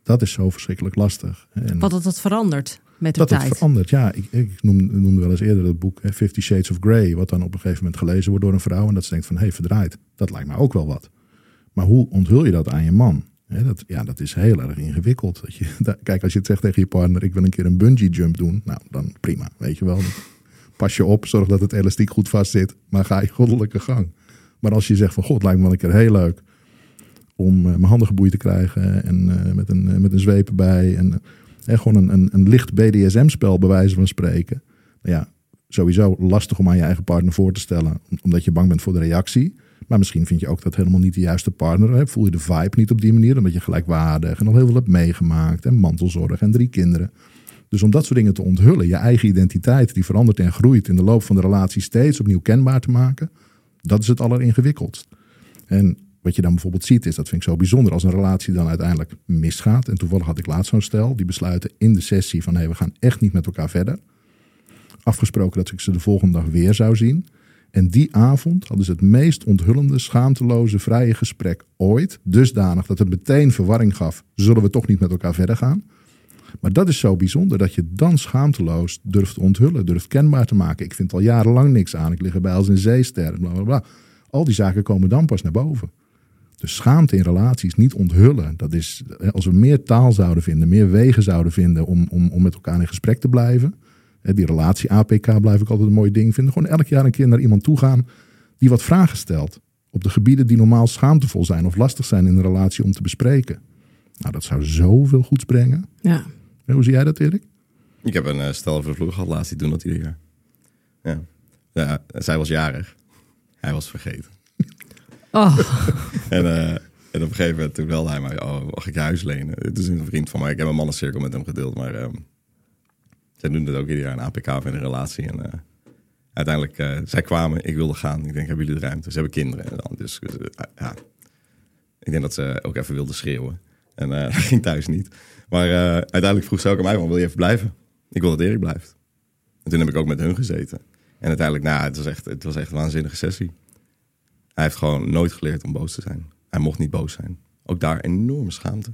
dat is zo verschrikkelijk lastig. En Wat dat het verandert met de dat tijd. Dat het verandert, ja. Ik, ik noemde wel eens eerder dat boek Fifty Shades of Grey, wat dan op een gegeven moment gelezen wordt door een vrouw. En dat ze denkt van, hé, hey, verdraaid, dat lijkt mij ook wel wat. Maar hoe onthul je dat aan je man? Dat, ja, dat is heel erg ingewikkeld. Dat je, [LAUGHS] kijk, als je het zegt tegen je partner, ik wil een keer een bungee jump doen. Nou, dan prima, weet je wel. Pas je op, zorg dat het elastiek goed vast zit, maar ga je goddelijke gang. Maar als je zegt van, god, lijkt me wel een keer heel leuk om uh, mijn handen geboeid te krijgen en uh, met, een, uh, met een zweep erbij. En gewoon een, een, een licht BDSM-spel bij wijze van spreken. Nou ja, sowieso lastig om aan je eigen partner voor te stellen, omdat je bang bent voor de reactie. Maar misschien vind je ook dat helemaal niet de juiste partner. Voel je de vibe niet op die manier, omdat je gelijkwaardig en al heel veel hebt meegemaakt. En mantelzorg en drie kinderen. Dus om dat soort dingen te onthullen, je eigen identiteit die verandert en groeit in de loop van de relatie steeds opnieuw kenbaar te maken, dat is het alleringewikkeldst. En wat je dan bijvoorbeeld ziet is, dat vind ik zo bijzonder, als een relatie dan uiteindelijk misgaat. En toevallig had ik laatst zo'n stel, die besluiten in de sessie van hé, we gaan echt niet met elkaar verder. Afgesproken dat ik ze de volgende dag weer zou zien. En die avond hadden ze het meest onthullende, schaamteloze, vrije gesprek ooit. Dusdanig dat het meteen verwarring gaf. Zullen we toch niet met elkaar verder gaan? Maar dat is zo bijzonder dat je dan schaamteloos durft te onthullen, durft kenbaar te maken. Ik vind al jarenlang niks aan. Ik lig erbij als een zeester. Bla bla bla. Al die zaken komen dan pas naar boven. Dus schaamte in relaties, niet onthullen. Dat is, als we meer taal zouden vinden, meer wegen zouden vinden om, om, om met elkaar in gesprek te blijven die relatie APK blijf ik altijd een mooi ding vinden. Gewoon elk jaar een keer naar iemand toe gaan die wat vragen stelt. Op de gebieden die normaal schaamtevol zijn of lastig zijn in een relatie om te bespreken. Nou, dat zou zoveel goeds brengen. Ja. hoe zie jij dat, Erik? Ik heb een uh, stel voor vloer gehad laatst, die doen dat ieder jaar. Ja. ja. Zij was jarig. Hij was vergeten. Oh. [LAUGHS] en, uh, en op een gegeven moment toen wel hij mij, oh, mag ik je huis lenen? Het is een vriend van mij. Ik heb een mannencirkel met hem gedeeld, maar... Uh, zij doen dat ook ieder jaar een APK in een relatie. En uh, uiteindelijk, uh, zij kwamen, ik wilde gaan. Ik denk, hebben jullie de ruimte? Ze hebben kinderen. En dan, dus uh, ja, ik denk dat ze ook even wilden schreeuwen. En [LAUGHS] dat ging thuis niet. Maar uiteindelijk vroeg ze ook aan mij, wil je even blijven? Ik wil dat Erik blijft. En toen heb ik ook met hun gezeten. En uiteindelijk, nou, het was echt, het was echt een waanzinnige sessie. Hij heeft gewoon nooit geleerd om boos te zijn. Hij mocht niet boos zijn. Ook daar enorme schaamte.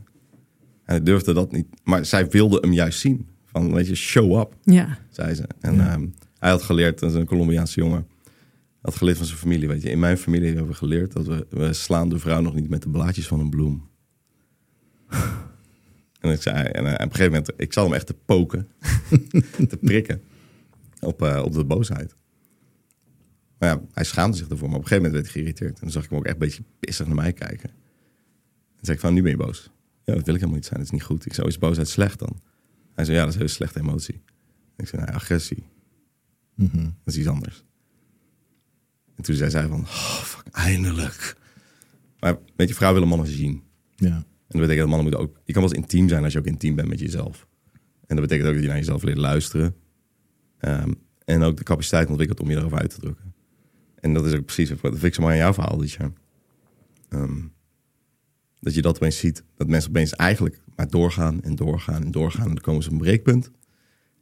Hij durfde dat niet. Maar zij wilde hem juist zien. Van, weet je, show up, ja. zei ze. En ja. um, hij had geleerd, dat is een Colombiaanse jongen, had geleerd van zijn familie. Weet je, in mijn familie hebben we geleerd dat we, we slaan de vrouw nog niet met de blaadjes van een bloem. [LAUGHS] en ik zei, en, uh, op een gegeven moment, ik zal hem echt te poken, [LAUGHS] te prikken op, uh, op de boosheid. Maar ja, hij schaamde zich ervoor, maar op een gegeven moment werd hij geïrriteerd. En dan zag ik hem ook echt een beetje pissig naar mij kijken. En zei ik van, nu ben je boos. Ja, dat wil ik helemaal niet zijn, dat is niet goed. Ik zou, is boosheid slecht dan? Hij zei, ja, dat is een hele slechte emotie. Ik zei, nou, agressie. Mm -hmm. Dat is iets anders. En toen zei zij van, oh, fuck, eindelijk. Maar weet je, vrouwen willen mannen zien. Ja. En dat betekent dat mannen moeten ook... Je kan wel eens intiem zijn als je ook intiem bent met jezelf. En dat betekent ook dat je naar jezelf leert luisteren. Um, en ook de capaciteit ontwikkelt om je erover uit te drukken. En dat is ook precies... Vind ik zo mooi aan jouw verhaal dit jaar. Um, dat je dat opeens ziet. Dat mensen opeens eigenlijk maar doorgaan en doorgaan en doorgaan. En dan komen ze op een breekpunt.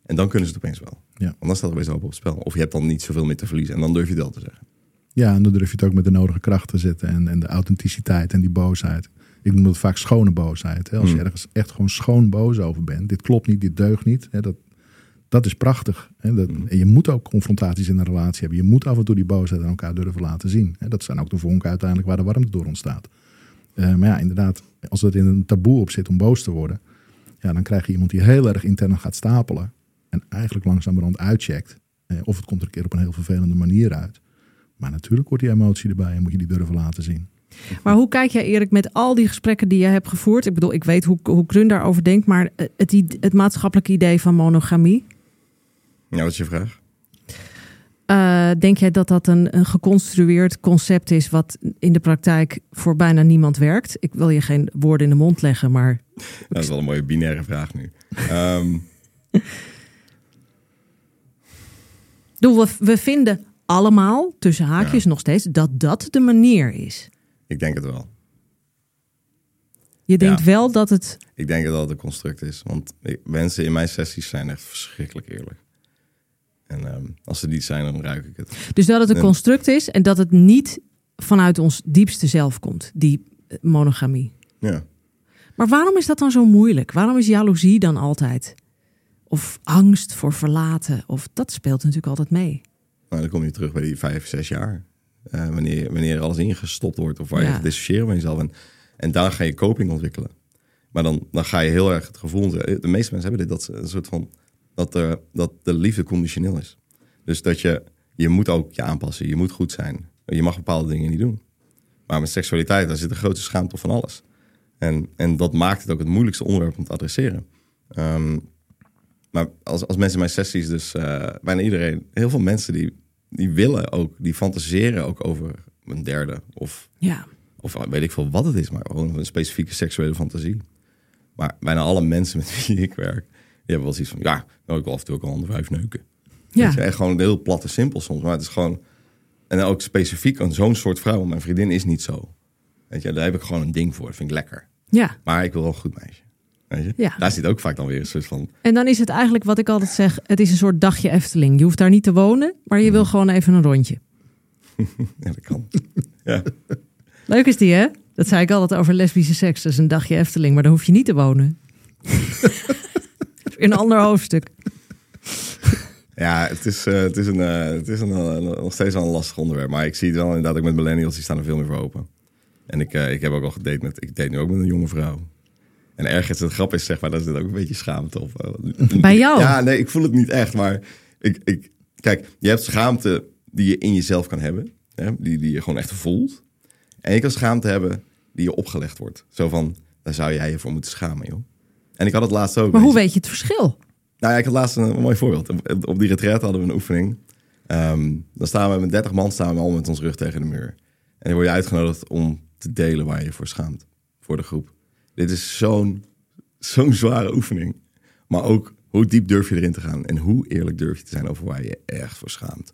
En dan kunnen ze het opeens wel. Ja. Want dan staat er opeens op op het spel. Of je hebt dan niet zoveel meer te verliezen. En dan durf je het wel te zeggen. Ja, en dan durf je het ook met de nodige kracht te zetten. En, en de authenticiteit en die boosheid. Ik noem dat vaak schone boosheid. Hè? Als je Mm. ergens echt gewoon schoon boos over bent. Dit klopt niet, dit deugt niet. Hè? Dat, dat is prachtig. Hè? Dat, Mm. En je moet ook confrontaties in een relatie hebben. Je moet af en toe die boosheid aan elkaar durven laten zien. Hè? Dat zijn ook de vonken uiteindelijk waar de warmte door ontstaat. Uh, maar ja, inderdaad, als er in een taboe op zit om boos te worden, ja, dan krijg je iemand die heel erg intern gaat stapelen en eigenlijk langzamerhand uitcheckt. Eh, of het komt er een keer op een heel vervelende manier uit. Maar natuurlijk wordt die emotie erbij en moet je die durven laten zien. Maar hoe kijk jij Erik met al die gesprekken die je hebt gevoerd? Ik bedoel, ik weet hoe, hoe Krun daarover denkt, maar het, het maatschappelijke idee van monogamie? Ja, wat is je vraag? Uh, denk jij dat dat een, een, geconstrueerd concept is wat in de praktijk voor bijna niemand werkt? Ik wil je geen woorden in de mond leggen, maar. Dat is wel een mooie binaire vraag nu. [LAUGHS] um... we, we vinden allemaal, tussen haakjes nog steeds, dat dat de manier is. Ik denk het wel. Je denkt wel dat het. Ik denk dat het een construct is. Want mensen in mijn sessies zijn echt verschrikkelijk eerlijk. En um, als ze niet zijn, dan ruik ik het. Dus dat het een construct is en dat het niet vanuit ons diepste zelf komt, die eh, monogamie. Ja. Maar waarom is dat dan zo moeilijk? Waarom is jaloezie dan altijd? Of angst voor verlaten? Of dat speelt natuurlijk altijd mee. Nou, dan kom je terug bij die vijf, zes jaar. Uh, wanneer, wanneer alles ingestopt wordt of waar ja. je dissociëren van jezelf. En, en daar ga je coping ontwikkelen. Maar dan, dan ga je heel erg het gevoel... De meeste mensen hebben dit, dat ze een soort van dat, er, dat de liefde conditioneel is. Dus dat je, je moet ook je aanpassen, je moet goed zijn. Je mag bepaalde dingen niet doen. Maar met seksualiteit, daar zit een grote schaamte van alles. En, en dat maakt het ook het moeilijkste onderwerp om te adresseren. Ehm, maar als, als mensen in mijn sessies, dus uh, bijna iedereen, heel veel mensen die, die willen ook, die fantaseren ook over een derde. Of, ja. of weet ik veel wat het is, maar gewoon een specifieke seksuele fantasie. Maar bijna alle mensen met wie ik werk, hebt wel zoiets van, ja, nou, ik wil af en toe ook al een vijf neuken. Ja. Het is echt gewoon heel plat en simpel soms. Maar het is gewoon... En ook specifiek aan zo'n soort vrouw. Mijn vriendin is niet zo. Weet je, daar heb ik gewoon een ding voor. Dat vind ik lekker. Ja. Maar ik wil wel een goed meisje. Weet je? Ja. Daar zit ook vaak dan weer een soort van... En dan is het eigenlijk wat ik altijd zeg. Het is een soort dagje Efteling. Je hoeft daar niet te wonen. Maar je wil gewoon even een rondje. [LAUGHS] ja, dat kan. ja. Leuk is die, hè? Dat zei ik altijd over lesbische seks. Dat is een dagje Efteling. Maar dan hoef je niet te wonen. [LAUGHS] in een ander hoofdstuk. Ja, het is, uh, het is, een, uh, het is een, uh, nog steeds wel een lastig onderwerp. Maar ik zie het wel inderdaad ook met millennials, die staan er veel meer voor open. En ik, ik heb ook al gedate met, ik date nu ook met een jonge vrouw. En ergens, het grap is zeg maar, dat zit ook een beetje schaamte op. Bij jou? Ja, nee, ik voel het niet echt. Maar ik, ik, kijk, je hebt schaamte die je in jezelf kan hebben. Hè, die, die je gewoon echt voelt. En je kan schaamte hebben die je opgelegd wordt. Zo van, daar zou jij je voor moeten schamen, joh. En ik had het laatst ook. Maar hoe weet je het verschil? Nou ja, ik had laatst een, mooi voorbeeld. Op die retreat hadden we een oefening. Ehm, dan staan we met 30 man staan we al met ons rug tegen de muur. En dan word je uitgenodigd om te delen waar je je voor schaamt. Voor de groep. Dit is zo'n zo'n zware oefening. Maar ook hoe diep durf je erin te gaan? En hoe eerlijk durf je te zijn over waar je echt voor schaamt?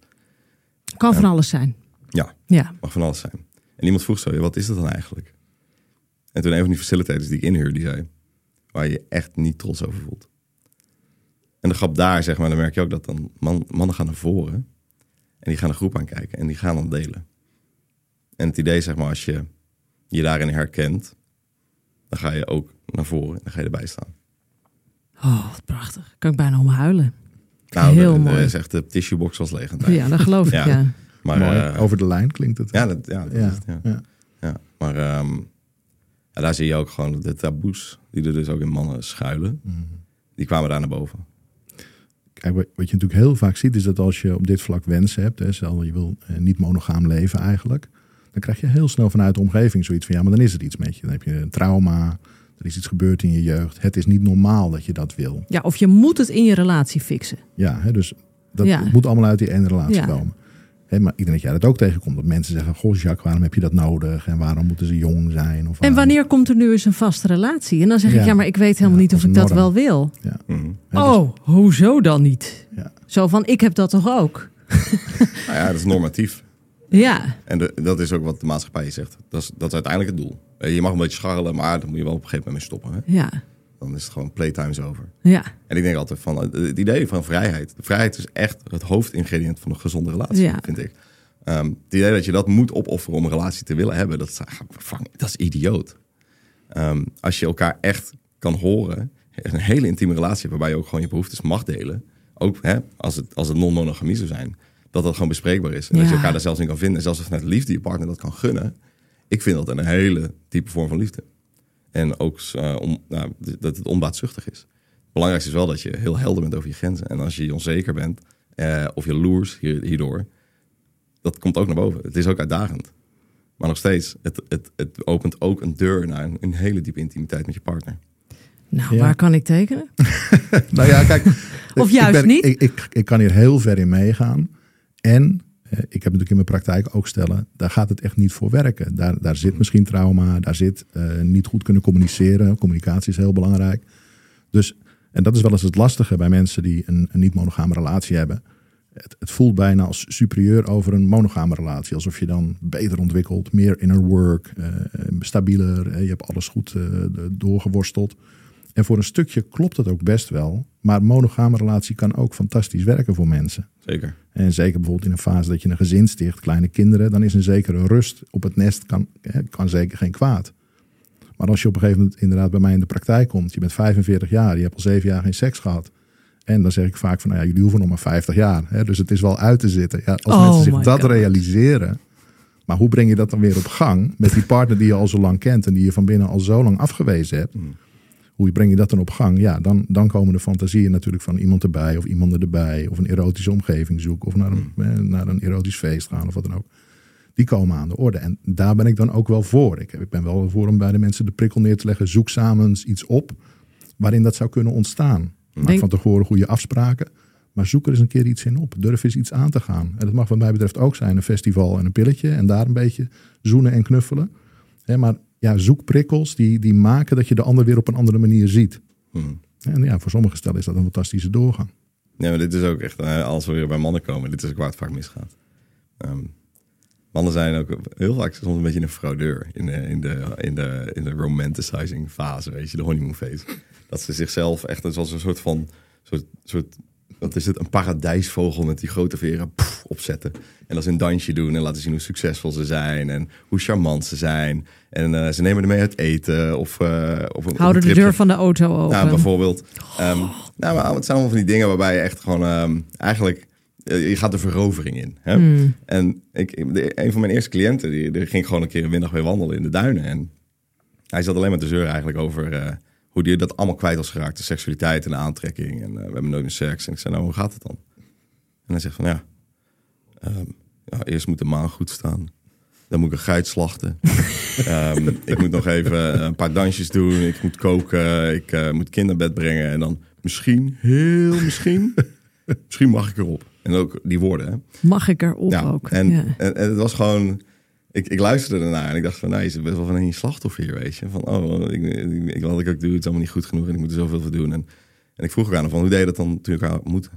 Kan van alles zijn. Ja, ja, mag van alles zijn. En iemand vroeg zo, wat is dat dan eigenlijk? En toen een van die facilitators die ik inhuur, die zei waar je, je echt niet trots over voelt. En de grap daar, zeg maar, dan merk je ook dat dan man, mannen gaan naar voren. En die gaan een groep aankijken en die gaan dan delen. En het idee, zeg maar, als je je daarin herkent, dan ga je ook naar voren en dan ga je erbij staan. Oh, wat prachtig. Kan ik bijna om huilen. Nou, Heel de, mooi. De, de tissuebox was leeg. Ja, dat geloof ik, ja. Maar, uh, Over de lijn klinkt het. Ja, dat, ja, dat ja. Het, ja. ja. Maar um, ja, daar zie je ook gewoon de taboes die er dus ook in mannen schuilen. Mhm. Die kwamen daar naar boven. Kijk, wat je natuurlijk heel vaak ziet is dat als je op dit vlak wensen hebt, hè, stel je wil eh, niet monogaam leven eigenlijk, dan krijg je heel snel vanuit de omgeving zoiets van ja, maar dan is er iets met je. Dan heb je een trauma, er is iets gebeurd in je jeugd. Het is niet normaal dat je dat wil. Ja, of je moet het in je relatie fixen. Ja, hè, dus dat moet allemaal uit die ene relatie komen maar ik denk dat jij dat ook tegenkomt. Dat mensen zeggen, goh Jacques, waarom heb je dat nodig? En waarom moeten ze jong zijn? Of en wanneer komt er nu eens een vaste relatie? En dan zeg ik, ja, maar ik weet helemaal niet of ik dat wel wil. Ja. Mhm. oh, hoezo dan niet? Zo van, ik heb dat toch ook? [LAUGHS] nou ja, dat is normatief. Ja. En dat is ook wat de maatschappij zegt. Dat is, dat is uiteindelijk het doel. Je mag een beetje scharrelen, maar dan moet je wel op een gegeven moment mee stoppen. Hè? Ja. Dan is het gewoon playtime over. Ja. En ik denk altijd van het idee van vrijheid. De vrijheid is echt het hoofdingrediënt van een gezonde relatie, ja. vind ik. Um, het idee dat je dat moet opofferen om een relatie te willen hebben, dat is, dat is idioot. Um, als je elkaar echt kan horen, een hele intieme relatie waarbij je ook gewoon je behoeftes mag delen. Ook hè, als het, als het non-monogamie zou zijn. Dat dat gewoon bespreekbaar is. En ja. dat je elkaar daar zelfs in kan vinden. Zelfs vanuit liefde je partner dat kan gunnen. Ik vind dat een hele diepe vorm van liefde. En ook uh, om, nou, dat het onbaatzuchtig is. Het belangrijkste is wel dat je heel helder bent over je grenzen. En als je onzeker bent uh, of je loers hierdoor, dat komt ook naar boven. Het is ook uitdagend. Maar nog steeds, het, het, het opent ook een deur naar een, een hele diepe intimiteit met je partner. Nou, waar kan ik tekenen? [LAUGHS] nou ja, kijk. [LAUGHS] of juist ik niet? Ik, ik, ik, kan hier heel ver in meegaan. En ik heb natuurlijk in mijn praktijk ook stellen, daar gaat het echt niet voor werken. Daar, daar zit misschien trauma, daar zit uh, niet goed kunnen communiceren. Communicatie is heel belangrijk. Dus, en dat is wel eens het lastige bij mensen die een, niet-monogame relatie hebben. Het, het, voelt bijna als superieur over een monogame relatie. Alsof je dan beter ontwikkelt, meer inner work, uh, stabieler. je hebt alles goed doorgeworsteld. En voor een stukje klopt dat ook best wel. Maar monogame relatie kan ook fantastisch werken voor mensen. Zeker. En zeker bijvoorbeeld in een fase dat je een gezin sticht, kleine kinderen, dan is een zekere rust op het nest kan, kan zeker geen kwaad. Maar als je op een gegeven moment inderdaad bij mij in de praktijk komt, je bent 45 jaar, je hebt al zeven jaar geen seks gehad. En dan zeg ik vaak van, nou ja, jullie hoeven nog maar 50 jaar. Hè? Dus het is wel uit te zitten. Ja, als Oh mensen zich dat God. realiseren. Maar hoe breng je dat dan weer op gang met die partner die je al zo lang kent en die je van binnen al zo lang afgewezen hebt? Hoe breng je dat dan op gang? Ja, dan, dan komen de fantasieën natuurlijk van iemand erbij of iemand erbij. Of een erotische omgeving zoeken. Of naar een, eh, naar een erotisch feest gaan of wat dan ook. Die komen aan de orde. En daar ben ik dan ook wel voor. Ik, ik ben wel voor om bij de mensen de prikkel neer te leggen. Zoek samen eens iets op waarin dat zou kunnen ontstaan. Maak Denk- van tevoren goede afspraken. Maar zoek er eens een keer iets in op. Durf eens iets aan te gaan. En dat mag wat mij betreft ook zijn. Een festival en een pilletje. En daar een beetje zoenen en knuffelen. Hè, maar ja, zoek prikkels die, die maken dat je de ander weer op een andere manier ziet. Hmm. En ja, voor sommige stellen is dat een fantastische doorgang. Nee, maar dit is ook echt, eh, als we weer bij mannen komen, dit is ook waar het vaak misgaat. Ehm, mannen zijn ook heel vaak soms een beetje een fraudeur in de, in de, in de, in de romanticizing fase, weet je, de honeymoon phase. Dat ze zichzelf echt als een soort van, soort, soort wat is het, een paradijsvogel met die grote veren opzetten. En dat ze een dansje doen en laten zien hoe succesvol ze zijn en hoe charmant ze zijn. En eh, ze nemen ermee uit eten of, eh of, een- Houden de deur van de auto open. Nou, bijvoorbeeld. Ehm, nou, maar het zijn allemaal van die dingen waarbij je echt gewoon ehm, eigenlijk eh, je gaat de verovering in. Hè? Hmm. En ik, de- een van mijn eerste cliënten die, die ging gewoon een keer een middag weer wandelen in de duinen en hij zat alleen maar te zeuren eigenlijk over hoe hij dat allemaal kwijt was geraakt, de seksualiteit en de aantrekking en eh, we hebben nooit meer seks. En ik zei, nou, hoe gaat het dan? En hij zegt van ja, ehm, ja eerst moet de maan goed staan. Dan moet ik een geit slachten. [LAUGHS] Ehm, ik moet nog even een paar dansjes doen. Ik moet koken. Ik eh, moet kinderbed brengen. En dan misschien, heel misschien, [LAUGHS] misschien mag ik erop. En ook die woorden. Hè? Mag ik erop Ja, ook? En, ja. en, en het was gewoon... Ik, ik luisterde ernaar en ik dacht van... Nou, je zit best wel van een slachtoffer hier, weet je. Van, oh, ik, ik, ik, wat ik ook doe, het is allemaal niet goed genoeg... en ik moet er zoveel voor doen. En, en ik vroeg ook aan hem van, hoe deed je dat dan toen je elkaar ontmoette?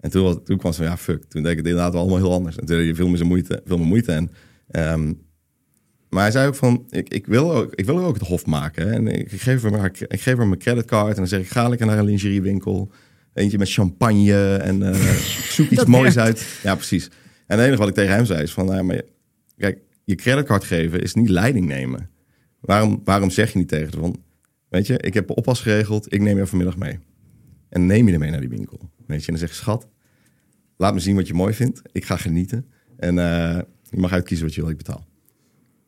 En toen, was, toen kwam ze van, ja, fuck. Toen deed ik het inderdaad allemaal heel anders. En toen deed je veel meer, zijn moeite, veel meer moeite. En, ehm, maar hij zei ook van, ik, ik, wil ook, ik wil ook het hof maken. hè. En ik geef, hem haar, ik geef hem mijn creditcard en dan zeg ik, ga lekker naar een lingeriewinkel. Eentje met champagne en eh, zoek [LAUGHS] iets moois uit. Ja, precies. En het enige wat ik tegen hem zei is van, nou, maar kijk, je creditcard geven is niet leiding nemen. Waarom, waarom zeg je niet tegen ze van, weet je, ik heb oppas geregeld, ik neem je vanmiddag mee. En neem je ermee naar die winkel. Weet je, en dan zeg je, schat, laat me zien wat je mooi vindt. Ik ga genieten. En eh, je mag uitkiezen wat je wil, ik betaal.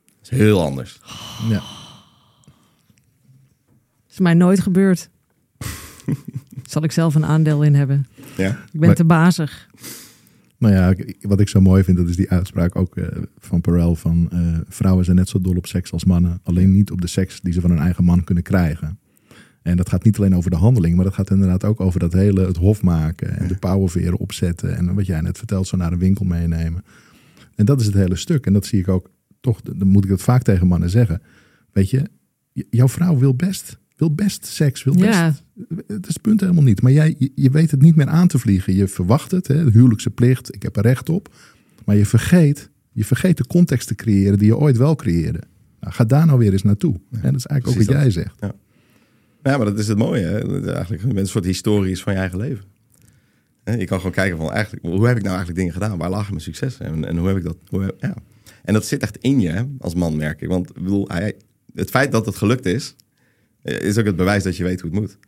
Dat is heel anders. Ja. is mij nooit gebeurd. [LAUGHS] Zal ik zelf een aandeel in hebben? Ja? Ik ben Maar- te bazig. Nou ja, wat ik zo mooi vind, dat is die uitspraak ook eh, van Perel van eh, vrouwen zijn net zo dol op seks als mannen. Alleen niet op de seks die ze van hun eigen man kunnen krijgen. En dat gaat niet alleen over de handeling, maar dat gaat inderdaad ook over dat hele het hof maken en de pauwenveren opzetten. En wat jij net vertelt, zo naar een winkel meenemen. En dat is het hele stuk. En dat zie ik ook, toch, dan moet ik dat vaak tegen mannen zeggen. Weet je, jouw vrouw wil best, wil best seks, wil best Ja, het is het punt helemaal niet. Maar jij, je, je weet het niet meer aan te vliegen. Je verwacht het, hè, de huwelijkse plicht, ik heb er recht op. Maar je vergeet, je vergeet de context te creëren die je ooit wel creëerde. Nou, ga daar nou weer eens naartoe. En dat is eigenlijk ook wat jij zegt. Ja, maar dat is het mooie. Hè? Eigenlijk, je bent een soort historisch van je eigen leven. Hè, Je kan gewoon kijken van, eigenlijk, hoe heb ik nou eigenlijk dingen gedaan? Waar lagen mijn successen? En, en hoe heb ik dat? Hoe heb- ja. En dat zit echt in je hè, als man, merk ik. Want ik bedoel, hij, het feit dat het gelukt is, is ook het bewijs dat je weet hoe het moet.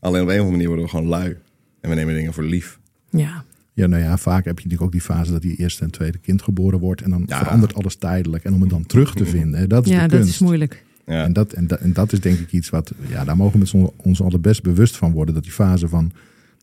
Alleen op een of andere manier worden we gewoon lui. En we nemen dingen voor lief. ja. Ja, nou ja, vaak heb je natuurlijk ook die fase dat die eerste en tweede kind geboren wordt. En dan Ja. verandert alles tijdelijk. En om het dan terug te vinden, hè, dat is ja de dat kunst. is moeilijk. Ja. En, dat, en, dat, en dat is denk ik iets wat, ja, daar mogen we met z'n- ons alle best bewust van worden. Dat die fase van,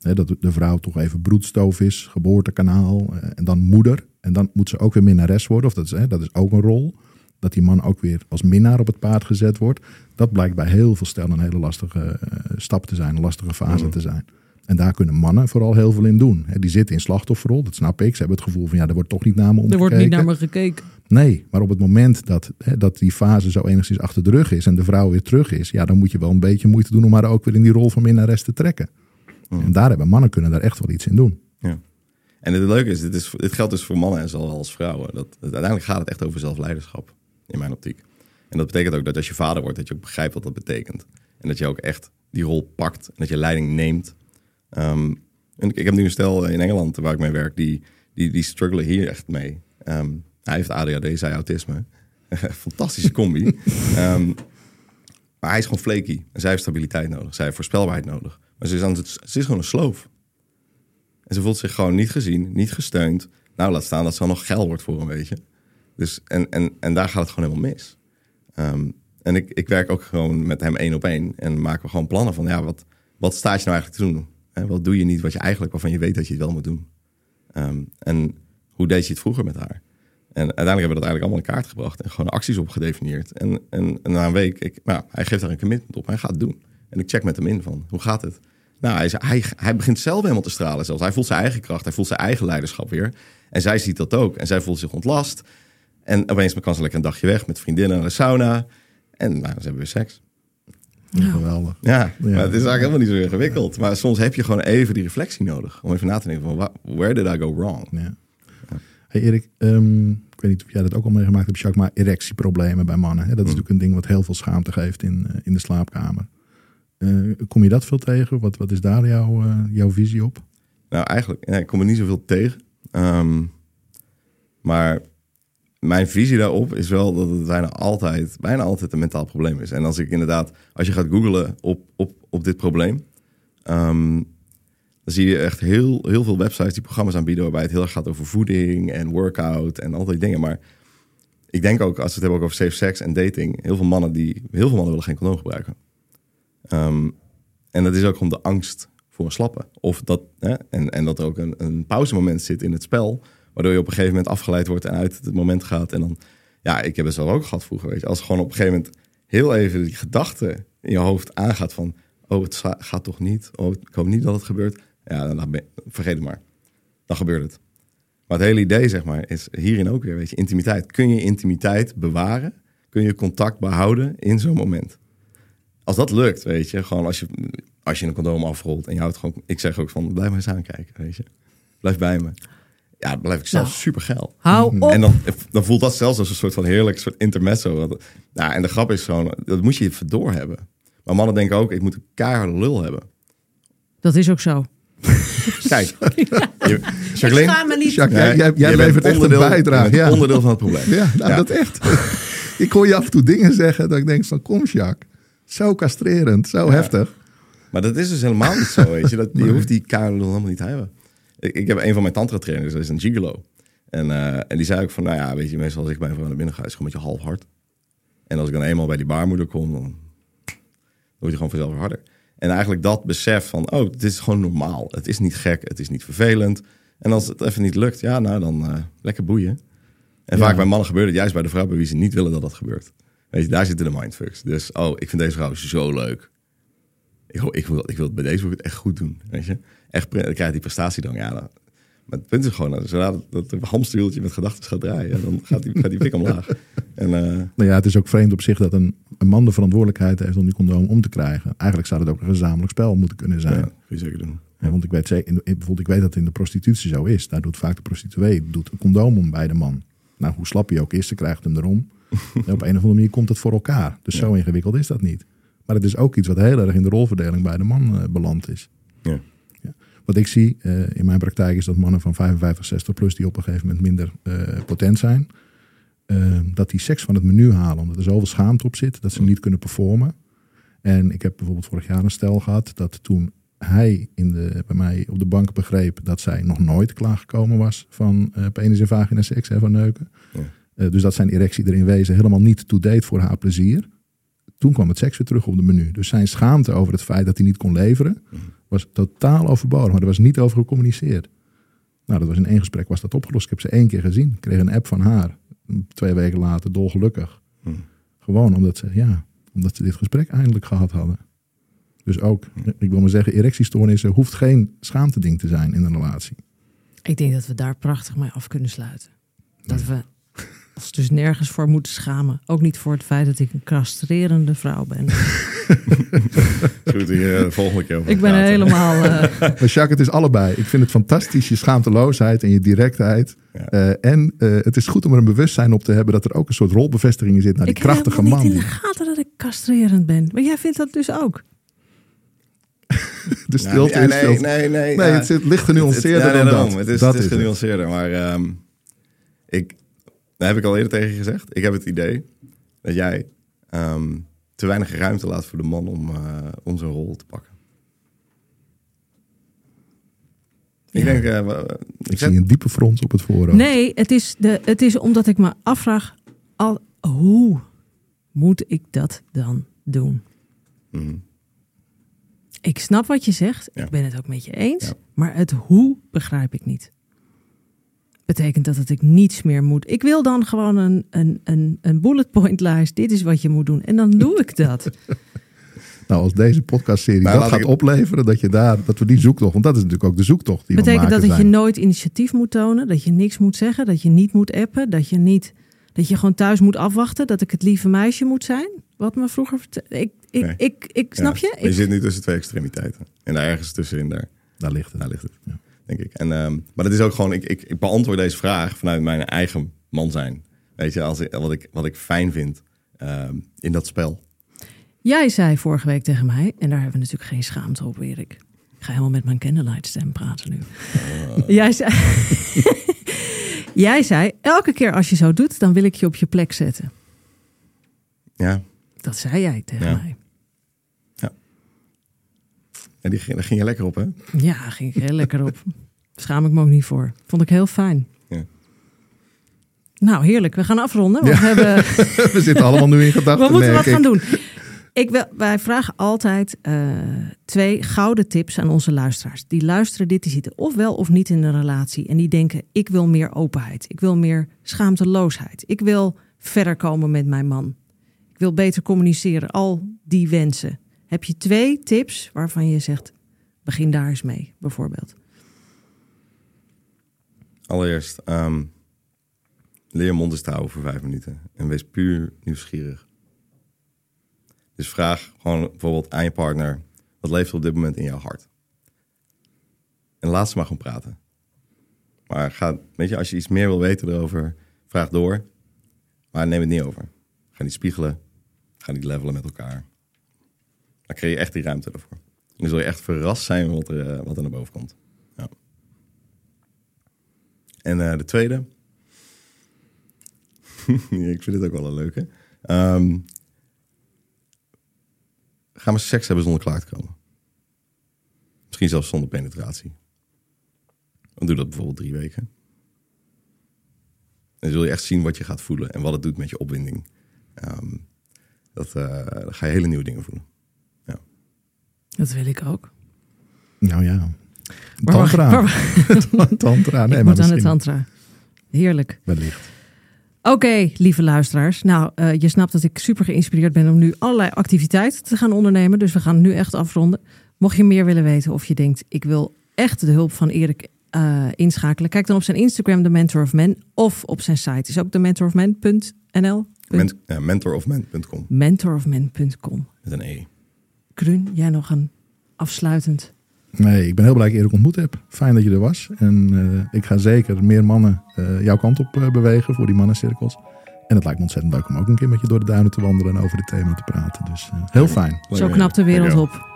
hè, dat de vrouw toch even broedstoof is, geboortekanaal eh, en dan moeder. En dan moet ze ook weer minnares worden, of dat is, hè, dat is ook een rol. Dat die man ook weer als minnaar op het paard gezet wordt. Dat blijkt bij heel veel stellen een hele lastige eh, stap te zijn, een lastige fase Mhm. te zijn. En daar kunnen mannen vooral heel veel in doen. Die zitten in slachtofferrol, dat snap ik. Ze hebben het gevoel van ja, er wordt toch niet naar me omgekeken. Er wordt niet naar me gekeken. Nee, maar op het moment dat, dat die fase zo enigszins achter de rug is en de vrouw weer terug is, ja, dan moet je wel een beetje moeite doen om haar ook weer in die rol van minnares te trekken. En daar hebben mannen kunnen daar echt wel iets in doen. Ja. En het leuke is, dit, is, dit geldt dus voor mannen en zowel als vrouwen. Dat, dat uiteindelijk gaat het echt over zelfleiderschap, in mijn optiek. En dat betekent ook dat als je vader wordt, dat je ook begrijpt wat dat betekent. En dat je ook echt die rol pakt en dat je leiding neemt. Ehm, en ik, ik heb nu een stel in Engeland waar ik mee werk, die, die, die struggelen hier echt mee. Ehm, hij heeft ADHD, zij autisme. [LAUGHS] Fantastische combi. [LAUGHS] Ehm, maar hij is gewoon flaky. En zij heeft stabiliteit nodig. Zij heeft voorspelbaarheid nodig. Maar ze is, aan het, ze is gewoon een sloof. En ze voelt zich gewoon niet gezien, niet gesteund. Nou, laat staan dat ze al nog geil wordt voor een beetje. Dus, en, en, en daar gaat het gewoon helemaal mis. Ehm, en ik, ik werk ook gewoon met hem één op één. En maken we gewoon plannen van, ja, wat, wat staat je nou eigenlijk te doen? En wat doe je niet wat je eigenlijk, waarvan je weet dat je het wel moet doen? Ehm, en hoe deed je het vroeger met haar? En uiteindelijk hebben we dat eigenlijk allemaal in kaart gebracht en gewoon acties op gedefinieerd. En, en, en na een week, ik, nou, hij geeft daar een commitment op, hij gaat het doen. En ik check met hem in van, hoe gaat het? Nou, hij, hij, hij begint zelf helemaal te stralen zelfs. Hij voelt zijn eigen kracht, hij voelt zijn eigen leiderschap weer. En zij ziet dat ook. En zij voelt zich ontlast. En opeens kan ze lekker een dagje weg met vriendinnen naar de sauna. En nou, ze hebben weer seks. Ja. Geweldig. Ja, maar het is eigenlijk helemaal niet zo ingewikkeld. Maar soms heb je gewoon even die reflectie nodig. Om even na te denken van, where did I go wrong? Ja. Hey Erik, um, ik weet niet of jij dat ook al meegemaakt hebt, Jacques, maar erectieproblemen bij mannen. Hè? Dat is natuurlijk een ding wat heel veel schaamte geeft in, uh, in de slaapkamer. Uh, kom je dat veel tegen? Wat, wat is daar jouw, uh, jouw visie op? Nou, eigenlijk, ik kom er niet zoveel tegen. Um, maar mijn visie daarop is wel dat het bijna altijd, bijna altijd een mentaal probleem is. En als ik inderdaad, als je gaat googlen op, op, op dit probleem, um, dan zie je echt heel, heel veel websites die programma's aanbieden waarbij het heel erg gaat over voeding en workout en al die dingen. Maar ik denk ook, als we het hebben ook over safe sex en dating, heel veel mannen die, heel veel mannen willen geen condoom gebruiken. Um, en dat is ook gewoon de angst voor een slappe. Of dat, hè, en, en dat er ook een, een pauzemoment zit in het spel, waardoor je op een gegeven moment afgeleid wordt en uit het moment gaat. En dan, ja, ik heb het zelf ook gehad vroeger, weet je. Als gewoon op een gegeven moment heel even die gedachte in je hoofd aangaat van, oh, het gaat toch niet? Oh, ik hoop niet dat het gebeurt. Ja, dan vergeet het maar. Dan gebeurt het. Maar het hele idee, zeg maar, is hierin ook weer, weet je, intimiteit. Kun je intimiteit bewaren? Kun je contact behouden in zo'n moment? Als dat lukt, weet je, gewoon als je, als je een condoom afrolt en je houdt gewoon, ik zeg ook van, blijf maar eens aankijken, weet je. Blijf bij me. Ja, dan blijf ik zelf nou, super geil. Hou op. En dan, dan voelt dat zelfs als een soort van heerlijk soort intermezzo. Nou, en de grap is gewoon, dat moet je even door hebben. Maar mannen denken ook, ik moet een keiharde lul hebben. Dat is ook zo. [LAUGHS] Kijk, [LAUGHS] je, Jacqueline, ik me niet. Jacques, jij, jij, jij levert echt een bijdrage. Ja. onderdeel van het probleem. Ja, nou, Ja. dat echt. ik hoor je af en toe dingen zeggen dat ik denk van kom Jacques. Zo castrerend, zo heftig. Maar dat is dus helemaal niet zo, weet je. Dat, je hoeft die keiharde lul helemaal niet te hebben. Ik, ik heb een van mijn tantra trainers, dat is een gigolo. En, eh, en die zei ook van, nou ja, weet je, meestal als ik bij een vrouw naar binnen ga, is het gewoon een beetje half hard. En als ik dan eenmaal bij die baarmoeder kom, dan word je gewoon vanzelf harder. En eigenlijk dat besef van, oh, dit is gewoon normaal. Het is niet gek, het is niet vervelend. En als het even niet lukt, ja, nou dan eh, lekker boeien. En Ja. vaak bij mannen gebeurt het juist bij de vrouw bij wie ze niet willen dat dat gebeurt. Weet je, daar zitten de mindfucks. Dus, oh, ik vind deze vrouw zo leuk. Ik, ik, wil, ik wil het bij deze wil ik het echt goed doen, weet je. Echt, dan krijg je die prestatie dan, ja. Dan, maar het punt is gewoon, zodra dat, dat hamsterwieltje met gedachten gaat draaien, dan gaat die, gaat die pik omlaag. En eh, Nou ja, het is ook vreemd op zich dat een, een man de verantwoordelijkheid heeft om die condoom om te krijgen. Eigenlijk zou het ook een gezamenlijk spel moeten kunnen zijn. ja, kun je zeker doen. Ja, want ik weet, bijvoorbeeld, ik weet dat het in de prostitutie zo is. Daar doet vaak de prostituee doet een condoom om bij de man. Nou, hoe slap hij ook is, ze krijgt hem erom. [LAUGHS] Op een of andere manier komt het voor elkaar. Dus zo ingewikkeld is dat niet. Maar het is ook iets wat heel erg in de rolverdeling bij de man eh, beland is. Ja. Wat ik zie eh, in mijn praktijk is dat mannen van 55, 60 plus... die op een gegeven moment minder eh, potent zijn... eh, dat die seks van het menu halen. Omdat er zoveel schaamte op zit dat ze niet kunnen performen. En ik heb bijvoorbeeld vorig jaar een stel gehad... dat toen hij in de, bij mij op de bank begreep... dat zij nog nooit klaargekomen was van eh penis en vagina seks en van neuken. Ja. Dus dat zijn erectie er in wezen helemaal niet to-date voor haar plezier. Toen kwam het seks weer terug op de menu. Dus zijn schaamte over het feit dat hij niet kon leveren... was totaal overbodig. Maar er was niet over gecommuniceerd. Nou, dat was in één gesprek was dat opgelost. Ik heb ze één keer gezien. Ik kreeg een app van haar. Twee weken later dolgelukkig. Hm. Gewoon omdat ze, ja, omdat ze dit gesprek eindelijk gehad hadden. Dus ook, ik wil maar zeggen, erectiestoornissen hoeft geen schaamteding te zijn in een relatie. Ik denk dat we daar prachtig mee af kunnen sluiten. Dat we ons dus nergens voor moeten schamen. Ook niet voor het feit dat ik een castrerende vrouw ben. [LAUGHS] Goed, hier de volgende keer over ik ben praten. helemaal... eh, [LAUGHS] Maar Jacques, het is allebei. Ik vind het fantastisch, je schaamteloosheid en je directheid. Ja. Eh, en eh, het is goed om er een bewustzijn op te hebben dat er ook een soort rolbevestiging in zit naar die ik heb krachtige man. niet in de gaten dat ik castrerend ben. Maar jij vindt dat dus ook. [LAUGHS] de Ja, stilte nee, is nee, nee, nee, Nee, ja. het zit licht genuanceerder Het- ja, nee, dan dat. Het is, Dat het is is het. genuanceerder, maar ehm, ik, dat heb ik al eerder tegen je gezegd. Ik heb het idee dat jij ehm, te weinig ruimte laat voor de man om, eh, om zijn rol te pakken. Ik Ja. denk, eh, Ik zet- zie een diepe frons op het voorhoofd. Nee, het is, de, het is omdat ik me afvraag... Al, hoe moet ik dat dan doen? Mhm. Ik snap wat je zegt. Ja. Ik ben het ook met je eens. Ja. Maar het hoe begrijp ik niet. Betekent dat dat ik niets meer moet. Ik wil dan gewoon een, een, een, een bullet point lijst. Dit is wat je moet doen. En dan doe ik dat. [LAUGHS] Nou, als deze podcastserie Maar dat gaat ik- opleveren, dat je daar, dat we die zoektocht, want dat is natuurlijk ook de zoektocht die we Betekent maken dat dat je nooit initiatief moet tonen? Dat je niks moet zeggen? Dat je niet moet appen? Dat je niet... Dat je gewoon thuis moet afwachten? Dat ik het lieve meisje moet zijn? Wat me vroeger vertelde. Ik, ik, Nee. ik, ik, snap Ja, je? Je Ik, zit nu tussen twee extremiteiten. En daar ergens tussenin, daar, Daar ligt het. daar ligt het. Ja. Denk ik. En, ehm, maar dat is ook gewoon, ik, ik, ik beantwoord deze vraag vanuit mijn eigen man zijn. Weet je, als ik, wat, ik, wat ik fijn vind ehm, in dat spel. Jij zei vorige week tegen mij... En daar hebben we natuurlijk geen schaamte op, Erik. Ik ga helemaal met mijn candlelight stem praten nu. [LAUGHS] Jij zei... [LAUGHS] Jij zei, elke keer als je zo doet, dan wil ik je op je plek zetten. Ja, Dat zei jij tegen Ja. mij. En die, ging- daar ging je lekker op, hè? Ja, ging ik heel lekker op. Schaam ik me ook niet voor. Vond ik heel fijn. Ja. Nou, heerlijk. We gaan afronden. Want Ja. we, hebben, [LAUGHS] We zitten allemaal nu in gedachten. [LAUGHS] we moeten wat gaan doen. Ik wil, wij vragen altijd eh, twee gouden tips aan onze luisteraars. Die luisteren dit, die zitten of wel of niet in een relatie. En die denken, ik wil meer openheid. Ik wil meer schaamteloosheid. Ik wil verder komen met mijn man. Ik wil beter communiceren. Al die wensen. Heb je twee tips waarvan je zegt, begin daar eens mee, bijvoorbeeld. Allereerst, ehm, leer mond te houden voor vijf minuten. En wees puur nieuwsgierig. Dus vraag gewoon bijvoorbeeld aan je partner... wat leeft er op dit moment in jouw hart? En laat ze maar gewoon praten. Maar ga, weet je, als je iets meer wil weten erover, vraag door. Maar neem het niet over. Ga niet spiegelen. Ga niet levelen met elkaar. Dan creëer je echt die ruimte ervoor. Dan zul je echt verrast zijn wat er, eh, wat er naar boven komt. Ja. En eh, de tweede. [LAUGHS] ik vind het ook wel een leuke. Ehm, ga maar seks hebben zonder klaar te komen. Misschien zelfs zonder penetratie. Dan doe dat bijvoorbeeld drie weken. En dan zul je echt zien wat je gaat voelen en wat het doet met je opwinding. Ehm, dat, eh, dan ga je hele nieuwe dingen voelen. Dat wil ik ook. Nou ja. Tantra. maar- [LAUGHS] tantra. Nee, ik maar moet aan de misschien tantra. Heerlijk. Wellicht. Oké, lieve luisteraars. Nou, eh, je snapt dat ik super geïnspireerd ben om nu allerlei activiteiten te gaan ondernemen. Dus we gaan nu echt afronden. Mocht je meer willen weten of je denkt, ik wil echt de hulp van Erik eh, inschakelen. Kijk dan op zijn Instagram, The Mentor of Men. Of op zijn site, is ook thementorofmen.nl. Ment, ja, mentorofmen.com Mentorofmen.com. met een E. Kruun, jij nog een afsluitend. Nee, ik ben heel blij dat ik Erik ontmoet heb. Fijn dat je er was. En eh, ik ga zeker meer mannen eh, jouw kant op eh, bewegen voor die mannencirkels. En het lijkt me ontzettend leuk om ook een keer met je door de duinen te wandelen en over dit thema te praten. Dus eh, heel fijn. Zo knapt de wereld op.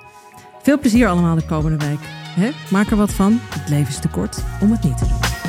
Veel plezier allemaal de komende week. Hè? Maak er wat van. Het leven is te kort om het niet te doen.